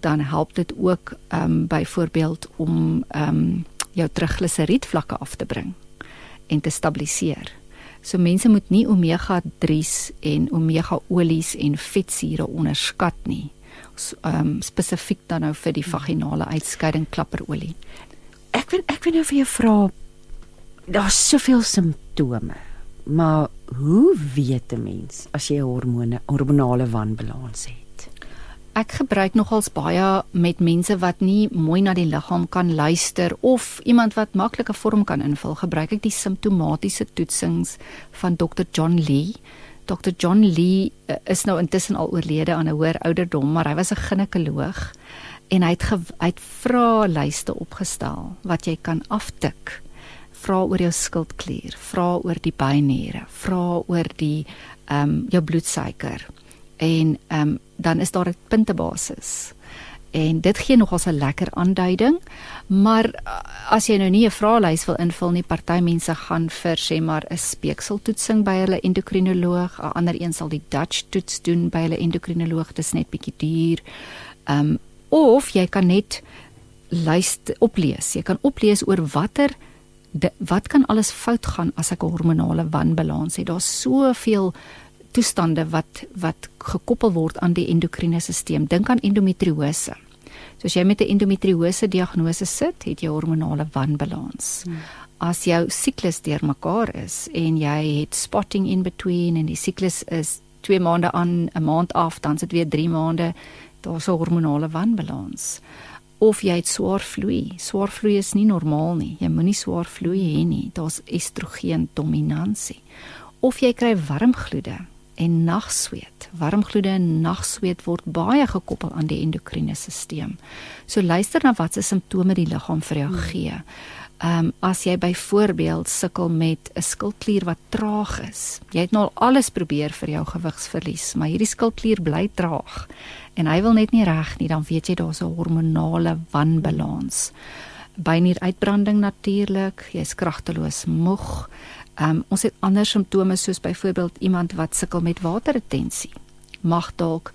dan help dit ook ehm um, byvoorbeeld om ehm um, jou trigliseriedvlakke af te bring en te stabiliseer. So mense moet nie omega 3s en omega olies en vetsure onderskat nie. Ehm um, spesifiek dan nou vir die vaginale uitskeiding klapperolie. Ek wil ek wil nou vir jou vra daar's soveel simptome. Maar hoe weet 'n mens as jy 'n hormone hormonale wanbalans het? Ek gebruik nogals baie met mense wat nie mooi na die liggaam kan luister of iemand wat maklike vorm kan invul. Gebruik ek die simptomatiese toetsings van Dr. John Lee. Dr. John Lee uh, is nou intussen al oorlede aan 'n hoër ouderdom, maar hy was 'n ginekoloog en hy het ge- hy het vraelyste opgestel wat jy kan aftik. Vra oor jou skildklier, vra oor die bynere, vra oor die ehm um, jou bloedsuiker. En ehm um, dan is daar 'n puntebasis. En dit gee nogals 'n lekker aanduiding, maar uh, as jy nou nie 'n vraelys wil invul nie, party mense gaan vir sê maar 'n speekseltoetsing by hulle endokrinoloog, 'n ander een sal die Dutch toets doen by hulle endokrinoloog, dis net bietjie duur. Ehm um, of jy kan net luister oplees. Jy kan oplees oor watter wat kan alles fout gaan as ek 'n hormonale wanbalans het. Daar's soveel toestande wat wat gekoppel word aan die endokriene stelsel. Dink aan endometriose. So as jy met 'n endometriose diagnose sit, het jy hormonale wanbalans. Hmm. As jou siklus deurmekaar is en jy het spotting in between en die siklus is 2 maande aan, 'n maand af, dan sit weer 3 maande, daar's 'n hormonale wanbalans. Of jy het swaar vloei. Swaar vloei is nie normaal nie. Jy moenie swaar vloei hê nie. Daar's estrogen dominansie. Of jy kry warmgloede en nagsweet. Warmgloede en nagsweet word baie gekoppel aan die endokriene stelsel. So luister na watse simptome die liggaam vir jou gee. Ehm um, as jy byvoorbeeld sukkel met 'n skildklier wat traag is. Jy het nou al alles probeer vir jou gewigsverlies, maar hierdie skildklier bly traag en hy wil net nie reg nie, dan weet jy daar's 'n hormonale wanbalans. Bynieruitbranding natuurlik, jy's kragteloos, moeg. Ehm um, ons het ander simptome soos byvoorbeeld iemand wat sukkel met waterretensie. Mag dalk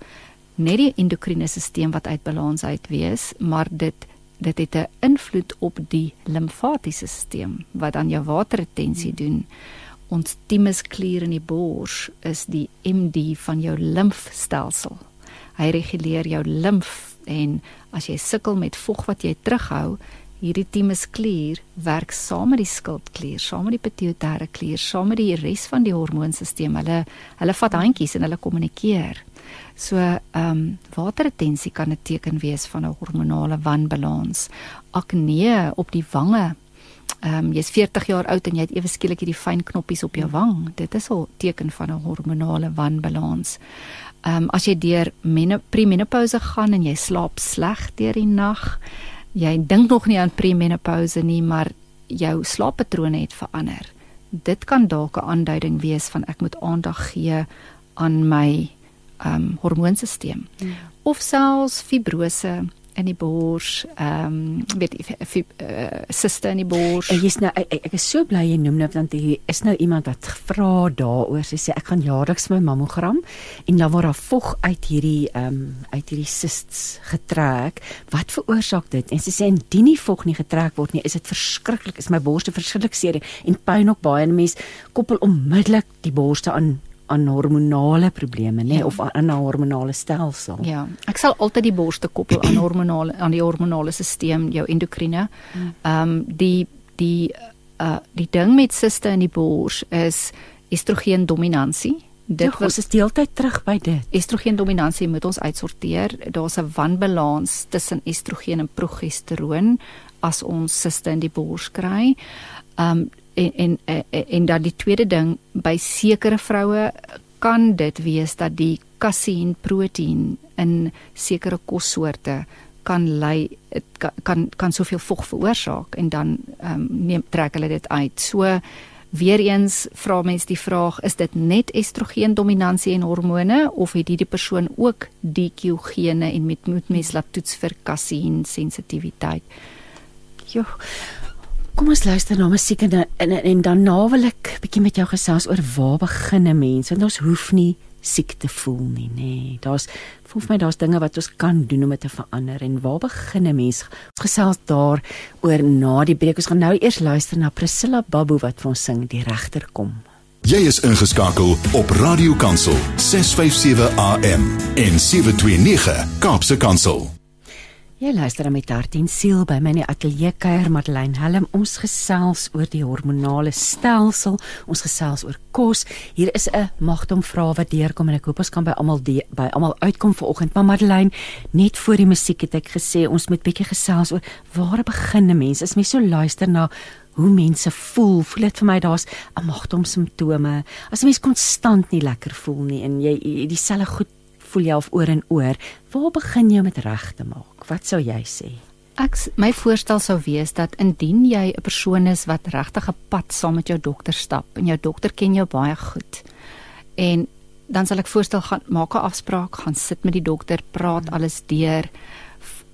net die endokriene stelsel wat uit balans uit wees, maar dit dit het 'n invloed op die limfatiese stelsel wat dan jou waterretensie doen. Ons thymusklier in die bors is die MD van jou limfstelsel. Hy reguleer jou limf en as jy sukkel met vog wat jy terughou, hierdie thymusklier werk saam met die skildklier, saam met die pituitêre klier, saam met die res van die hormoonstelsel. Hulle hulle vat handjies en hulle kommunikeer. So, ehm um, waterretensie kan 'n teken wees van 'n hormonale wanbalans. Akne op die wange Ehm um, jy's 40 jaar oud en jy het ewe skielik hierdie fyn knoppies op jou wang. Dit is al teken van 'n hormonale wanbalans. Ehm um, as jy deur premenopause gaan en jy slaap sleg deur die nag, jy dink nog nie aan premenopause nie, maar jou slaappatrone het verander. Dit kan dalk 'n aanduiding wees van ek moet aandag gee aan my ehm um, hormoonstelsel. Hmm. Of selfs fibrose in die bors, ehm um, weet jy uh, sister in die bors. Ek is nou ek, ek is so bly jy noem nou want hier is nou iemand wat vra daaroor. Sy sê ek gaan jaarliks my mammogram en dan word daar vog uit hierdie ehm um, uit hierdie cysts getrek. Wat veroorsaak dit? En sy sê indien nie vog nie getrek word nie, is dit verskriklik. Is my borste verskriklik seer en pyn ook baie en mense koppel onmiddellik die borste aan aan hormonale probleme nê ja. of aan 'n hormonale stelsel. Ja, ek sal altyd die borste koppel aan hormonale aan die hormonale stelsel, jou endokrine. Hmm. Ehm um, die die uh die ding met siste in die bors is estrogen dominansie. Dit ja, is deeltyd terug by dit. Estrogen dominansie moet ons uitsorteer. Daar's 'n wanbalans tussen estrogen en progesteroon as ons siste in die bors kry. Ehm um, en en en, en dat die tweede ding by sekere vroue kan dit wees dat die kasein proteïen in sekere kossoorte kan lei kan kan, kan soveel vog veroorsaak en dan ehm um, neem trek hulle dit uit. So weer eens vra mense die vraag is dit net estrogen dominansie en hormone of het hierdie persoon ook DQ gene en met moet mens laat toets vir kasein sensitiwiteit. Jo. Kom ons luister na musiek en en, en dan na wil ek bietjie met jou gesels oor waar begin 'n mens want ons hoef nie siek te voel nie nê. Nee. Daar's voel vir my daar's dinge wat ons kan doen om dit te verander en waar begin 'n mens? Ons gesels daar oor na die breek. Ons gaan nou eers luister na Priscilla Babu wat vir ons sing Die regter kom. Jy is ingeskakel op Radio Kansel 657 AM en 729 Kaapse Kansel. Jy luister dan met hart en siel by my in die ateljee kuier Madeleine Helm. Ons gesels oor die hormonale stelsel, ons gesels oor kos. Hier is 'n magdom vrae wat deurkom en ek hoop ons kan by almal by almal uitkom vanoggend. Maar Madeleine, net voor die musiek het ek gesê ons moet bietjie gesels oor waar begin 'n mens? As mens so luister na hoe mense voel, voel dit vir my daar's 'n magdom simptome. As 'n mens konstant nie lekker voel nie en jy dieselfde goed voel jy of oor en oor, waar begin jy met reg te maak? Wat sou jy sê? Ek my voorstel sou wees dat indien jy 'n persoon is wat regtig 'n pad saam met jou dokter stap en jou dokter ken jou baie goed. En dan sal ek voorstel gaan maak 'n afspraak, gaan sit met die dokter, praat hmm. alles deur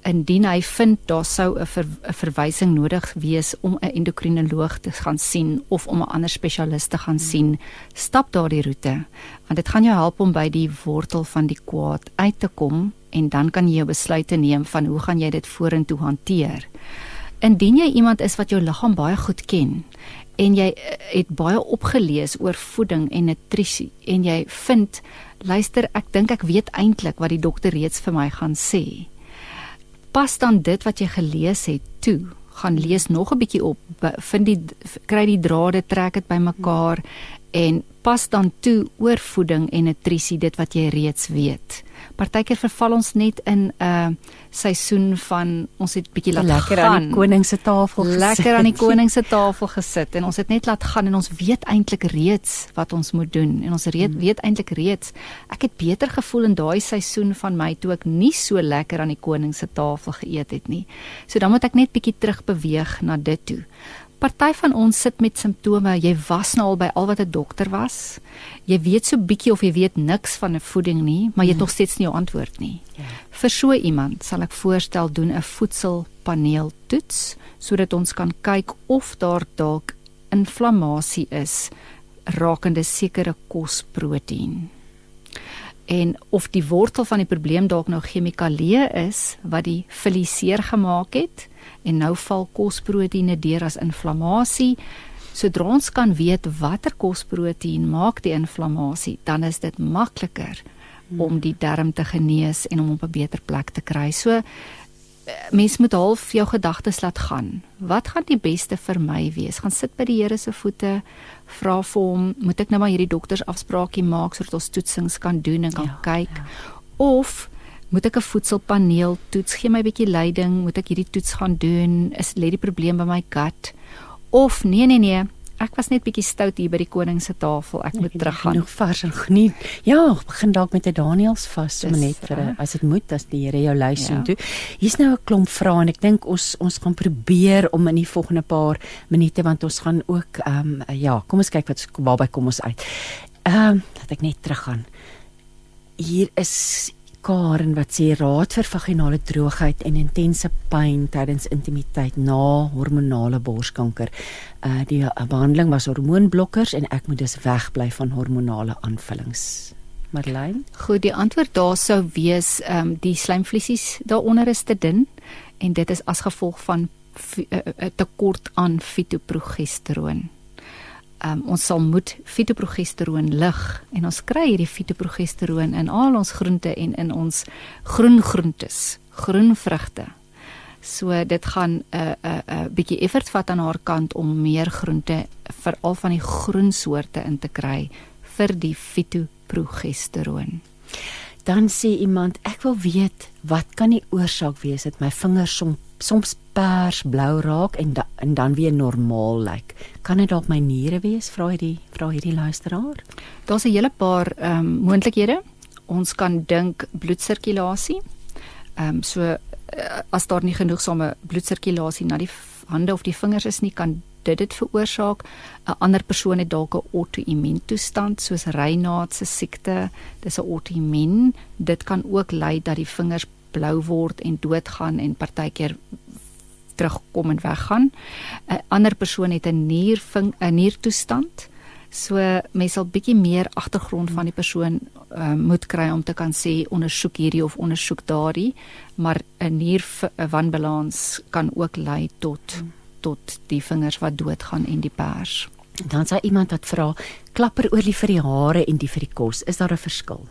indien hy vind daar sou 'n ver, verwysing nodig wees om 'n endokrinoloog te gaan sien of om 'n ander spesialis te gaan sien, stap daardie roete want dit gaan jou help om by die wortel van die kwaad uit te kom en dan kan jy jou besluite neem van hoe gaan jy dit vorentoe hanteer. Indien jy iemand is wat jou liggaam baie goed ken en jy eh, het baie opgelees oor voeding en nutrisie en jy vind luister ek dink ek weet eintlik wat die dokter reeds vir my gaan sê pas dan dit wat jy gelees het toe. Gaan lees nog 'n bietjie op. Vind die kry die drade trek dit bymekaar en pas dan toe oor voeding en nutrisie dit wat jy reeds weet partykeer verval ons net in 'n uh, seisoen van ons het bietjie laat lekker gaan. aan die koning se tafel gesit. Lekker aan die koning se tafel gesit en ons het net laat gaan en ons weet eintlik reeds wat ons moet doen en ons reed, hmm. weet eintlik reeds ek het beter gevoel in daai seisoen van my toe ek nie so lekker aan die koning se tafel geëet het nie. So dan moet ek net bietjie terug beweeg na dit toe. Party van ons sit met simptome. Jy was nou al by al wat 'n dokter was. Jy weet so bietjie of jy weet niks van 'n voeding nie, maar jy het mm. nog steeds nie jou antwoord nie. Ja. Vir so iemand sal ek voorstel doen 'n voedselpaneel toets sodat ons kan kyk of daar dalk inflammasie is rakende sekere kosproteïen. En of die wortel van die probleem dalk nou chemikalieë is wat die filiseer gemaak het en nou val kosproteïene deur as inflammasie. Sodra ons kan weet watter kosproteïen maak die inflammasie, dan is dit makliker hmm. om die darm te genees en om op 'n beter plek te kry. So mens moet half jou gedagtes laat gaan. Wat gaan die beste vir my wees? Gaan sit by die Here se voete, vra vir hom, moet ek nou maar hierdie dokters afspraakie maak sodat ons toetsings kan doen en kan ja, kyk ja. of moet ek 'n voedselpaneel toets gee my 'n bietjie leiding moet ek hierdie toets gaan doen is lê die probleem by my gut of nee nee nee, ek was net bietjie stout hier by die koning se tafel. Ek moet Ek het teruggaan. Genoeg vars en geniet. Ja, begin dalk met 'n Daniels vas sommer Dis net vir 'n reg. as dit moet as die Here jou lei Ja. sien toe. Hier's nou 'n klomp vrae en ek dink ons ons gaan probeer om in die volgende paar minute want ons gaan ook ehm um, ja, kom ons kyk wat waarby kom ons uit. Ehm um, laat ek net teruggaan. Hier is Karen wat sê raad vir vaginale droogheid en intense pyn tydens intimiteit na hormonale borskanker. Uh die uh, behandeling was hormoonblokkers en ek moet dus wegbly van hormonale aanvullings. Marlene? Goed, die antwoord daar sou wees ehm um, die slijmvliesies daaronder is te dun en dit is as gevolg van 'n uh, tekort aan fitoprogesteroon. Um, ons sal moet fitoprogesteroon lig en ons kry hierdie fitoprogesteroon in al ons groente en in ons groen groentes, groen vrugte. So dit gaan 'n uh, 'n uh, 'n uh, bietjie effort vat aan haar kant om meer groente veral van die groen soorte in te kry vir die fitoprogesteroon. Dan sê iemand, ek wil weet wat kan die oorsaak wees dat my vingers som, soms pers blou raak en da, en dan weer normaal lyk. Kan dit dalk my niere wees? Vra hierdie vra hierdie luisteraar. Daar's 'n hele paar ehm um, moontlikhede. Ons kan dink bloedsirkulasie. Ehm um, so uh, as daar nie genoegsame bloedsirkulasie na die hande of die vingers is nie, kan dit dit veroorsaak. 'n Ander persoon het dalk 'n auto-immuun toestand soos Raynaud se siekte. Dis 'n auto-immuun. Dit kan ook lei dat die vingers blou word en doodgaan en partykeer terugkom en weggaan. 'n Ander persoon het 'n nier 'n niertoestand. So mense sal bietjie meer agtergrond van die persoon uh, moet kry om te kan sê ondersoek hierdie of ondersoek daardie, maar 'n nier wanbalans kan ook lei tot tot die vingers wat doodgaan en die pers. Dan sê iemand wat vra, klapperolie vir die hare en die vir die kos, is daar 'n verskil?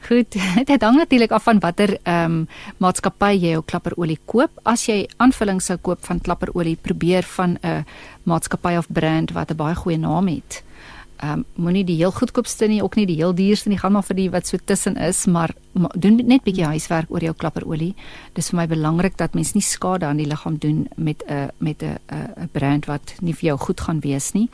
Goed, dit hang natuurlik af van watter ehm um, maatskappy jy jou klapperolie koop. As jy aanvullings sou koop van klapperolie, probeer van 'n maatskappy of brand wat 'n baie goeie naam het. Ehm um, moenie die heel goedkoopste nie, ook nie die heel duurste nie, gaan maar vir die wat so tussen is, maar, maar doen net bietjie huiswerk oor jou klapperolie. Dis vir my belangrik dat mens nie skade aan die liggaam doen met 'n met 'n 'n brand wat nie vir jou goed gaan wees nie.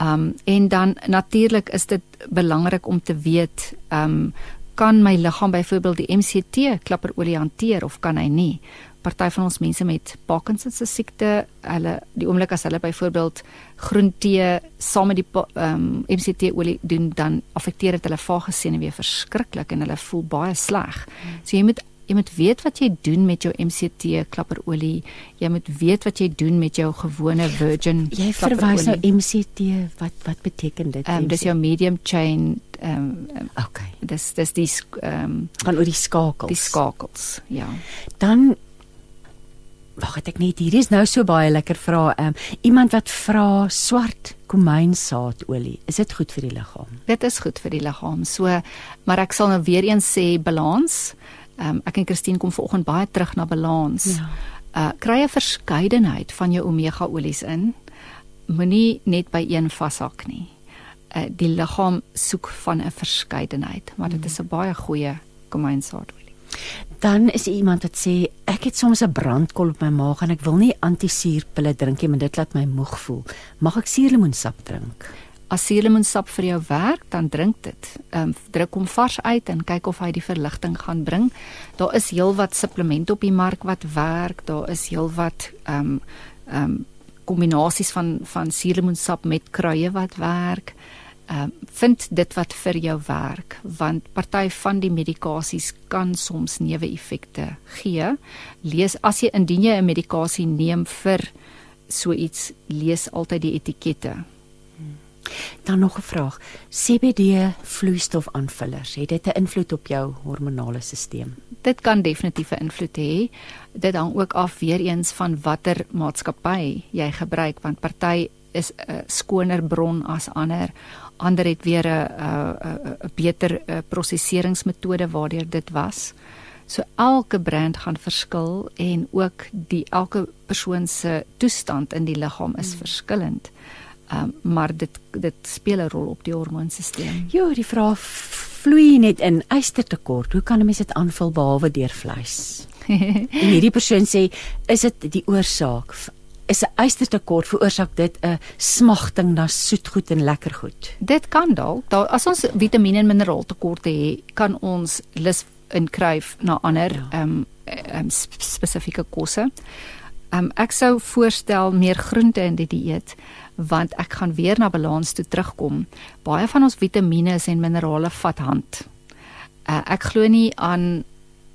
Um en dan natuurlik is dit belangrik om te weet um kan my liggaam byvoorbeeld die MCT klapperolie hanteer of kan hy nie? Party van ons mense met Parkinson se siekte, hulle die oomblik as hulle byvoorbeeld groen tee saam met die pa- um MCT olie doen, dan affekteer dit hulle vaagsenuwee verskriklik en hulle voel baie sleg. So jy moet jy moet weet wat jy doen met jou MCT klapperolie. Jy moet weet wat jy doen met jou gewone virgin Jy verwys nou. MCT, wat wat beteken dit? Ehm um, dis jou medium chain ehm um, Okay. dis dis die ehm um, Gaan oor die skakels. die skakels. Ja. Dan Wag, het ek net hier is nou so baie lekker vrae. Um, iemand wat vra swart komynsaadolie, is dit goed vir die liggaam? Dit is goed vir die liggaam. So, maar ek sal nou weer eens sê balans. Ehm um, ek en Christine kom vanoggend baie terug na balans. Ja. Uh kry 'n verskeidenheid van jou omega olies in. Moenie net by een vashak nie. Uh die liggaam soek van 'n verskeidenheid, maar dit is 'n baie goeie komynsaadolie. Dan is daar iemand wat sê ek het soms 'n brandkol op my maag en ek wil nie antisuurpille drink nie, maar dit laat my moeg voel. Mag ek suurlemoensap drink? As suurlemoensap vir jou werk, dan drink dit. Ehm um, druk hom vars uit en kyk of hy die verligting gaan bring. Daar is heelwat supplemente op die mark wat werk. Daar is heelwat ehm um, ehm um, kombinasies van van suurlemoensap met kruie wat werk. Ehm um, vind dit wat vir jou werk want party van die medikasies kan soms neeweffekte gee. Lees as jy indien jy 'n medikasie neem vir so iets, lees altyd die etikette. Dan nog 'n vraag. CBD vloeistofaanvullers, het dit 'n invloed op jou hormonale stelsel? Dit kan definitief 'n invloed hê. Dit hang ook af weer eens van watter maatskappy jy gebruik want party is 'n skoner bron as ander. Ander het weer 'n 'n 'n beter uh, prosesseringsmetode waardeur dit was. So elke brand gaan verskil en ook die elke persoon se toestand in die liggaam is hmm. verskillend. Um, maar dit dit speel 'n rol op die hormoonstelsel. Jo, die vraag vloei net in ystertekort. Hoe kan 'n mens dit aanvul behalwe deur vleis? en hierdie persoon sê, is dit die oorsaak? is 'n ystertekort veroorsaak dit 'n smagting na soetgoed en lekker goed. Dit kan dalk. Daar as ons vitamiene en mineraaltekorte het, kan ons lus inkryf na ander ehm ja. um, um, spesifieke kosse. Um, ek sou voorstel meer groente in die dieet want ek gaan weer na balans toe terugkom. Baie van ons vitamiene en minerale vat hand. Uh, ek glo nie aan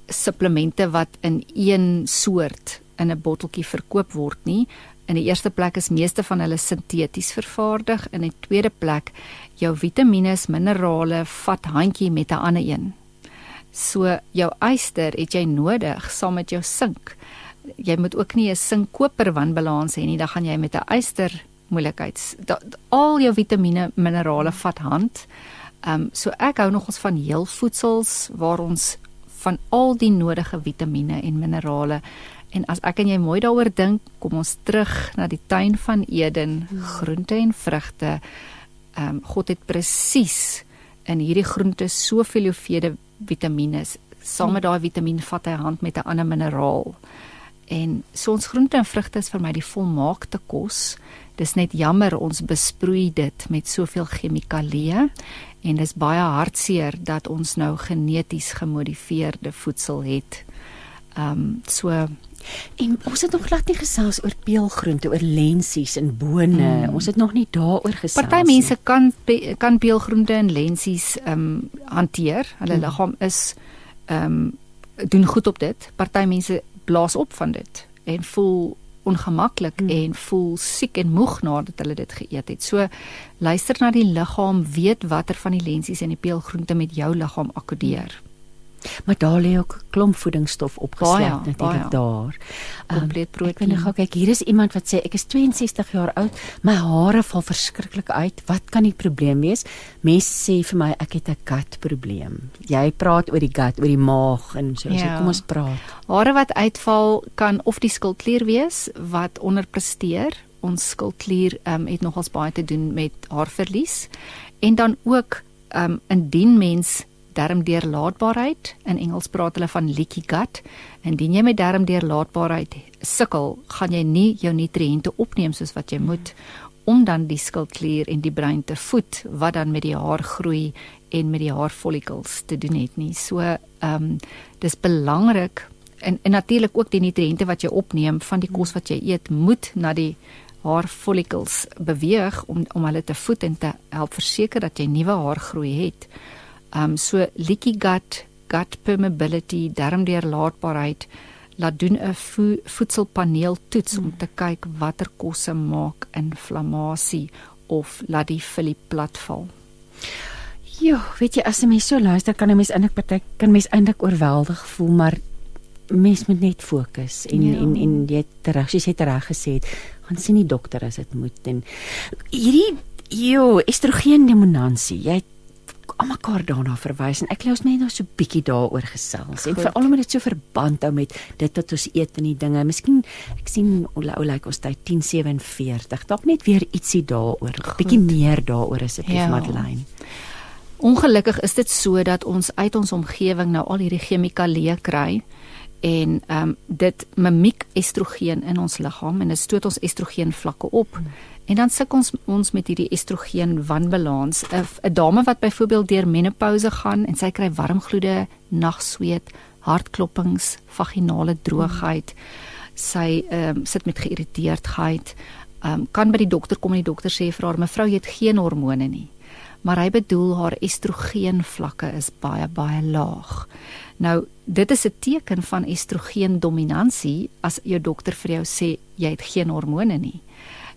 supplemente wat in een soort in 'n botteltjie verkoop word nie. In die eerste plek is meeste van hulle sinteties vervaardig en in die tweede plek jou vitamiene, minerale vat handjie met 'n ander een. So jou yster het jy nodig saam met jou sink. Jy moet ook nie 'n sink-koper wanbalans hê nie, dan gaan jy met 'n yster moeilikheids. Al jou vitamiene, minerale vat hand. Ehm um, so ek hou nog ons van heel voedsels waar ons van al die nodige vitamiene en minerale en as ek en jy mooi daaroor dink, kom ons terug na die tuin van Eden, groente en vrugte. Ehm um, God het presies in hierdie groente soveel hoeveelhede vitamiene. Saam met daai vitamien vat hy hand met 'n ander mineraal. En so ons groente en vrugte is vir my die volmaakte kos. Dis net jammer ons besproei dit met soveel chemikalieë en dis baie hartseer dat ons nou geneties gemodifieerde voedsel het. Ehm um, so en ons het nog glad nie gesels oor peelgroente, oor lensies en bone. Mm. Ons het nog nie daaroor gesels. Party mense kan kan peelgroente en lensies ehm um, hanteer. Hulle mm. liggaam is ehm um, doen goed op dit. Party mense blaas op van dit en voel ongemaklik hmm. en voel siek en moeg nadat hulle dit geëet het. So luister na die liggaam, weet watter van die lensies en die peelgroente met jou liggaam akkodeer. Hmm. Maar daar lê ook klomp voedingsstof opgesluit natuurlik daar. Kompleet um, proteïen. Ek wil gou kyk, hier is iemand wat sê ek is 62 jaar oud, my hare val verskriklik uit. Wat kan die probleem wees? Mense sê vir my ek het 'n gut probleem. Jy praat oor die gut, oor die maag en so. Ja. So kom ons praat. Hare wat uitval kan of die skildklier wees wat onderpresteer. Ons skildklier um, het nogals baie te doen met haarverlies en dan ook um, indien mens darmdeurlaatbaarheid. In Engels praat hulle van leaky gut. Indien jy met darmdeurlaatbaarheid sukkel, gaan jy nie jou nutriënte opneem soos wat jy moet om dan die skildklier en die brein te voed wat dan met die haar groei en met die haarfollikels te doen het nie. So ehm um, dis belangrik en en natuurlik ook die nutriënte wat jy opneem van die kos wat jy eet moet na die haarfollikels beweeg om om hulle te voed en te help verseker dat jy nuwe haar groei het. Um so leaky gut, gut permeability, darmdeurlaatbaarheid laat doen 'n vo voedselpaneel toets mm. om te kyk watter kosse maak inflammasie of laat die filie platval. Ja, weet jy as jy mens so luister kan 'n mens eintlik party kan mens eintlik oorweldig voel, maar mens moet net fokus en ja. en en jy terug, jy het reg gesê, gaan sien die dokter as dit moet en hierdie Jo, estrogen dominansie. Jy het almekaar daarna verwys en ek lê ons net nou so bietjie daaroor gesels en veral omdat dit so verband hou met dit wat ons eet en die dinge. Miskien ek sien ou lyk ons tyd 10:47. Dalk net weer ietsie daaroor, bietjie meer daaroor asseblief ja. Madeleine. Ongelukkig is dit so dat ons uit ons omgewing nou al hierdie chemikalieë kry en ehm um, dit mimiek estrogen in ons liggaam en dit stoot ons estrogen vlakke op. Hmm. En dan suk ons ons met hierdie estrogen wanbalans. 'n 'n dame wat byvoorbeeld deur menopouse gaan en sy kry warm gloede, nagsweet, hartklopings, vaginale droogheid. Sy ehm um, sit met geïrriteerdheid. Ehm um, kan by die dokter kom en die dokter sê vir haar mevrou jy het geen hormone nie. Maar hy bedoel haar estrogen vlakke is baie baie laag. Nou, dit is 'n teken van estrogen dominansie as jou dokter vir jou sê jy het geen hormone nie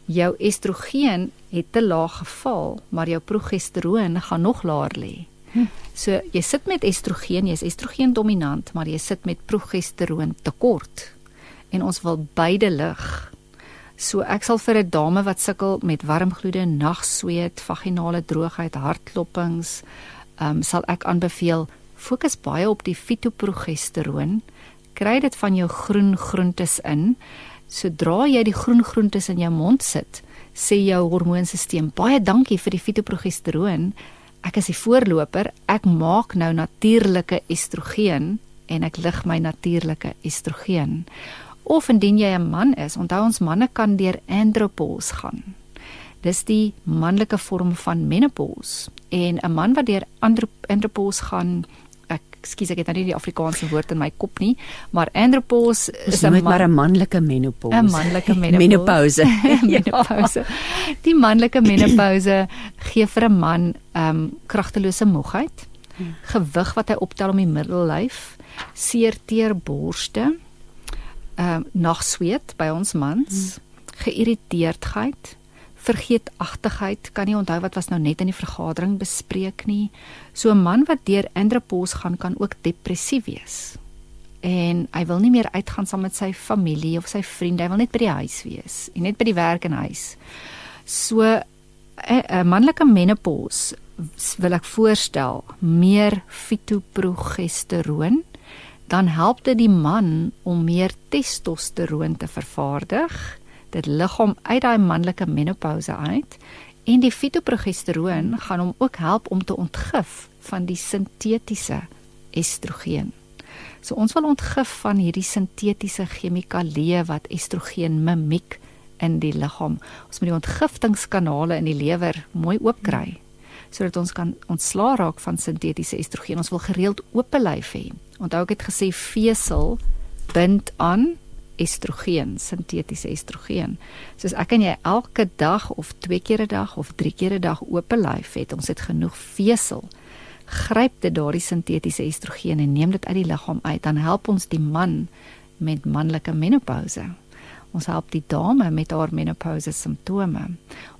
jou estrogen het te laag geval, maar jou progesteroon gaan nog laer lê. Hm. So jy sit met estrogen, jy's estrogen dominant, maar jy sit met progesteroon tekort. En ons wil beide lig. So ek sal vir 'n dame wat sukkel met warmgloede, nagsweet, vaginale droogheid, hartklopings, ehm um, sal ek aanbeveel fokus baie op die fitoprogesteroon. Kry dit van jou groen groentes in sodra jy die groen groentes in jou mond sit, sê jou hormoonstelsel baie dankie vir die fitoprogesteroon. Ek is die voorloper. Ek maak nou natuurlike estrogen en ek lig my natuurlike estrogen Of indien jy 'n man is, onthou ons manne kan deur andropause gaan. Dis die manlike vorm van menopause en 'n man wat deur andropause gaan ekskuus ek het nou nie die Afrikaanse woord in my kop nie, maar andropause is 'n maar 'n manlike menopause. 'n manlike menopause. menopause. Die manlike menopause gee vir 'n man ehm um, kragtelose moegheid, hmm. gewig wat hy optel om die middellyf, seer teer borste, ehm um, nagsweet by ons mans, hmm. geïrriteerdheid, vergeetachtigheid, kan nie onthou wat was nou net in die vergadering bespreek nie. So 'n man wat deur andropause gaan kan ook depressief wees. En hy wil nie meer uitgaan saam met sy familie of sy vriende, hy wil net by die huis wees en net by die werk en huis. So 'n manlike menopause wil ek voorstel meer fitoprogesteroon dan help dit die man om meer testosteroon te vervaardig dit liggaam uit daai manlike menopouse uit en die fitoprogesteroon gaan hom ook help om te ontgif van die sintetiese estrogen. So ons wil ontgif van hierdie sintetiese chemikalieë wat estrogen mimiek in die liggaam. Ons moet die ontgiftingskanale in die lewer mooi oop kry sodat ons kan ontslaa raak van sintetiese estrogen. Ons wil gereeld oop lyf hê. Onthou ek het gesê vesel bind aan estrogen, sintetiese estrogen. Soos ek en jy elke dag of twee keer 'n dag of drie keer 'n dag oop lyf het, ons het genoeg vesel. Gryp dit daardie sintetiese estrogen en neem dit uit die liggaam uit, dan help ons die man met manlike menopouse. Ons help die dame met haar menopouse simptome.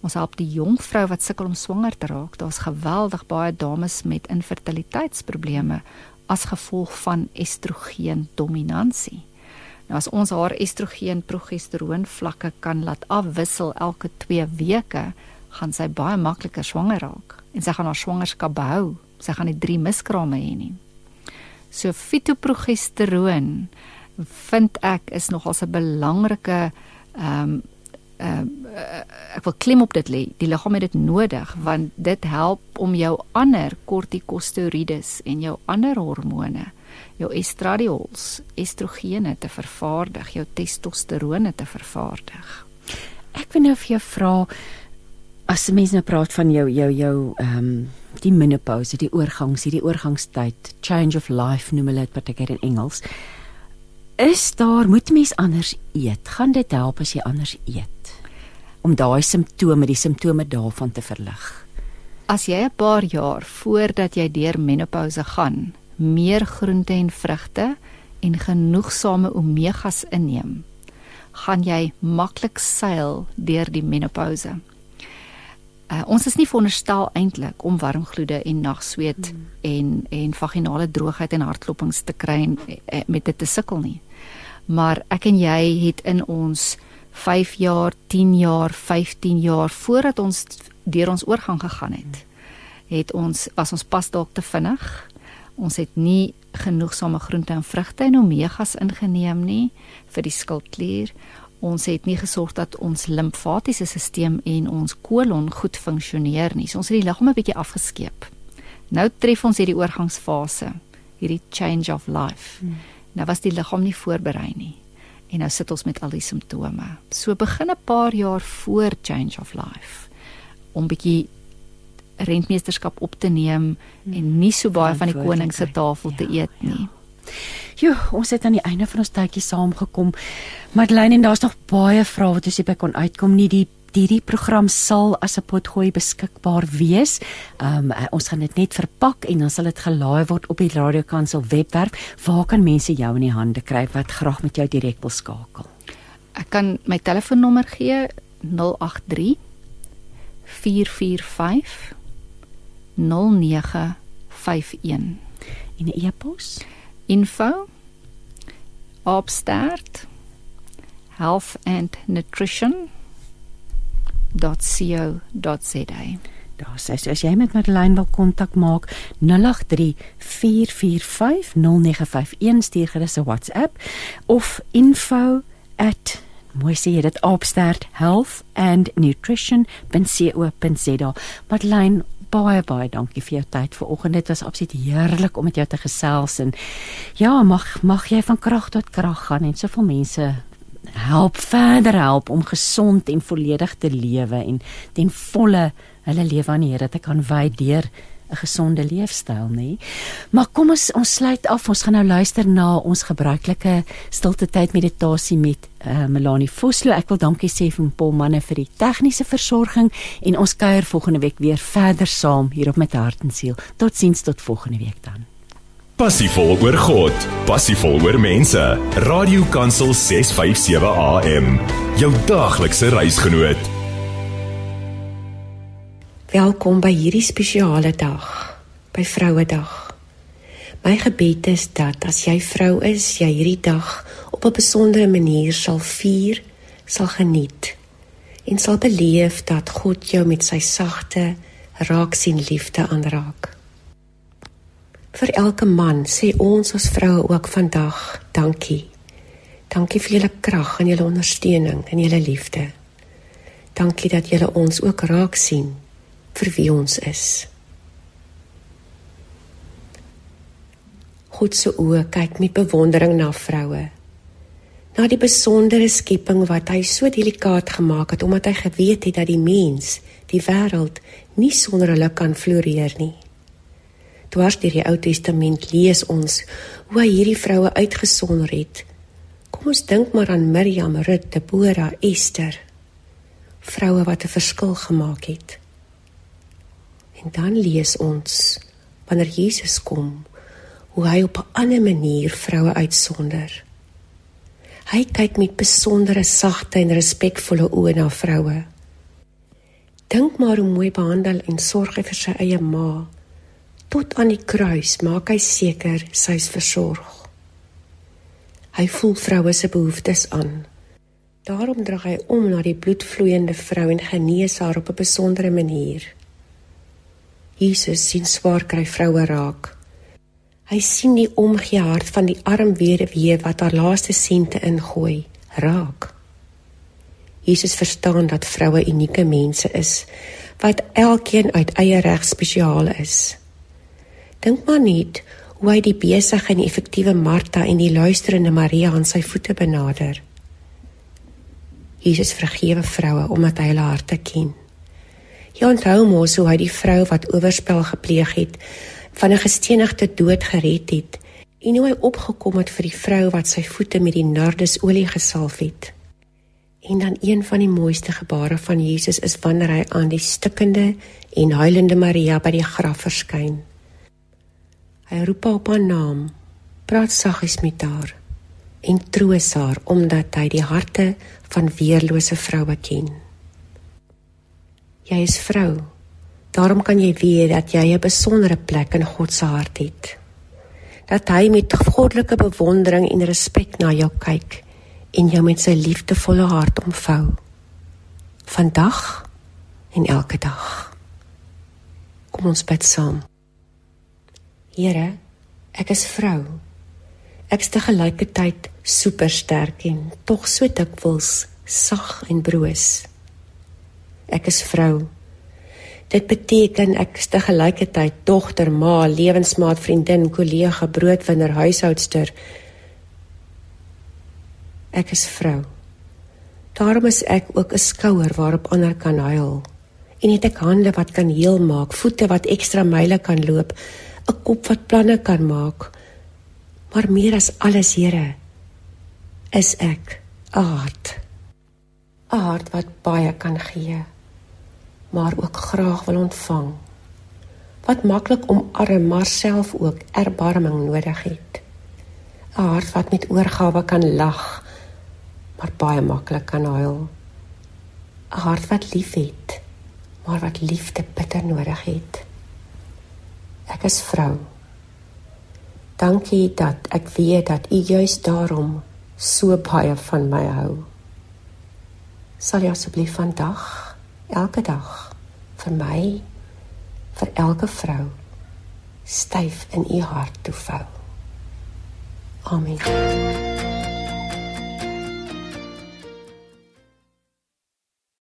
Ons help die jong vrou wat sukkel om swanger te raak. Daar's geweldig baie dames met infertiliteitsprobleme as gevolg van estrogen dominansie. Nou as ons haar estrogen progesteroon vlakke kan laat afwissel elke 2 weke, gaan sy baie makliker swanger raak en sy gaan haar swangerskap behou. Sy gaan nie drie miskrame hê nie. So fitoprogesteroon vind ek is nogals 'n belangrike ehm um, ehm uh, ek wil klim op dit lê. Die liggaam het dit nodig want dit help om jou ander kortikosteroïdes en jou ander hormone jou estradiols, estrogene te vervaardig, jou testosterone te vervaardig. Ek wil nou vir jou vra as mense nou praat van jou jou jou ehm um, die menopause, die oorgangs, hierdie oorgangstyd, change of life noem hulle dit partykeer in Engels. Is daar moet mens anders eet? Gaan dit help as jy anders eet? Om daai simptome, die simptome daarvan te verlig. As jy 'n paar jaar voordat jy deur menopause gaan, meer groente en vrugte en genoegsame omegas inneem, gaan jy maklik seil deur die menopouse. Uh, ons is nie veronderstel eintlik om warmgloede en nagsweet mm. en en vaginale droogheid en hartklopings te kry en, en met dit te sukkel nie. Maar ek en jy het in ons 5 jaar, 10 jaar, 15 jaar voordat ons deur ons oorgang gegaan het, het ons was ons pas dalk te vinnig Ons het nie genoegsame groente en vrugte en omegas ingeneem nie vir die skildklier. Ons het nie gesorg dat ons limfatiese stelsel en ons kolon goed funksioneer nie. So ons het die liggaam 'n bietjie afgeskeep. Nou tref ons hierdie oorgangsfase, hierdie change of life. Hmm. Nou was die liggaam nie voorberei nie. En nou sit ons met al die simptome. So begin 'n paar jaar voor change of life om bietjie rentmeesterskap op te neem en nie so baie van die koning se tafel ja, te eet ja. nie. Jo, ons het aan die einde van ons tydjie saamgekom. Madeleine en daar's nog baie vrae wat ons nie by kon uitkom nie. Die hierdie program sal as 'n potgooi beskikbaar wees. Um ons gaan dit net verpak en dan sal dit gelaai word op die Radio Kansel webwerf. Waar kan mense jou in die hande kry wat graag met jou direk wil skakel? Ek kan my telefoonnommer gee 083 445 0951. En 'n e-pos? Info opstart health and nutrition .co.za Daar sê as jy met Madeleine wil kontak maak 0834450951 stuur gerus 'n WhatsApp of info@ mooi sê jy dit opstart health and nutrition.co.za Madeleine baie baie dankie vir jou tyd vanoggend. Dit was absoluut heerlik om met jou te gesels en ja, mag mag jy van krag tot krag gaan en soveel mense help verder help om gesond en volledig te lewe en ten volle hulle lewe aan die Here te kan wy deur 'n gesonde leefstyl, nê? Maar kom ons ons sluit af. Ons gaan nou luister na ons gebruikelike stilte tyd meditasie met uh, Melanie Vosloo. Ek wil dankie sê vir Paul Manne vir die tegniese versorging en ons kuier volgende week weer verder saam hier op met hart en siel. Totsiens tot volgende week dan. Passievol oor God, passievol oor mense. Radio Kansel 657 AM. Jou daglikse reisgenoot. Welkom by hierdie spesiale dag, by Vrouedag. My gebed is dat as jy vrou is, jy hierdie dag op 'n besondere manier sal vier, sal geniet en sal beleef dat God jou met sy sagte raak sien liefde aanraak. Vir elke man sê ons as vroue ook vandag dankie. Dankie vir julle krag en julle ondersteuning en julle liefde. Dankie dat julle ons ook raak sien vir wie ons is. God se oë kyk met bewondering na vroue. Na die besondere skepping wat hy so delikaat gemaak het omdat hy geweet het dat die mens, die wêreld nie sonder hulle kan floreer nie dwars deur die Ou Testament lees ons hoe hy hierdie vroue uitgesonder het. Kom ons dink maar aan Miriam, Rut, Deborah, Esther. Vroue wat 'n verskil gemaak het. En dan lees ons wanneer Jesus kom, hoe hy op 'n ander manier vroue uitsonder. Hy kyk met besondere sagte en respekvolle oë na vroue. Dink maar hoe mooi behandel en sorg hy vir sy eie ma tot aan die kruis maak hy seker sy is versorg. Hy voel vroue se behoeftes aan. Daarom dra hy om na die bloedvloeiende vrou en genees haar op 'n besondere manier. Jesus sien swaar kry vroue raak. Hy sien die omgee hart van die arm weduwee wat haar laaste sente ingooi, raak. Jesus verstaan dat vroue unieke mense is wat elkeen uit eie reg spesiaal is. Dink maar net hoe hy die besige en effektiewe Martha en die luisterende Maria aan sy voete benader. Jesus vergewe vroue omdat hy hulle harte ken. Jy onthou mos hoe hy die vrou wat oorspel gepleeg het van 'n gestenigde dood gered het en hoe hy opgekom het vir die vrou wat sy voete met die nardesolie gesalf het. En dan een van die mooiste gebare van Jesus is wanneer hy aan die stikkende en huilende Maria by die graf verskyn. Hy roep op haar naam, praat saggies met haar en troos haar omdat hy die harte van weerlose vroue ken. Jy is vrou. Daarom kan jy weet dat jy 'n besondere plek in God se hart het. Dat hy met goddelike bewondering en respek na jou kyk en jou met sy liefdevolle hart omvou. Vandag en elke dag. Kom ons bid saam. Here, ek is vrou. Ek is te gelykertyd super sterk en tog so dikwels sag en broos. Ek is vrou. Dit beteken ek is te gelykertyd dogter, ma, lewensmaat, vriendin, kollega, broodwinner, huishoudster. Ek is vrou. Daarom is ek ook 'n skouer waarop ander kan huil. En het ek hande wat kan heel maak, voete wat ekstra myle kan loop, 'n kop wat planne kan maak. Maar meer as alles, Here, is ek 'n hart. 'n Hart wat baie kan gee, maar ook graag wil ontvang. Wat maklik omarm, maar self ook erbarming nodig het. 'n Hart wat met oorgawe kan lag, maar baie maklik kan huil. 'n Hart wat liefhet, maar wat liefde bitter nodig het. Ek is vrou. Dankie dat ek weet dat U juis daarom so baie van my hou. Sal jy asseblief vandag, elke dag vir my vir elke vrou styf in U hart toe vou. Amen.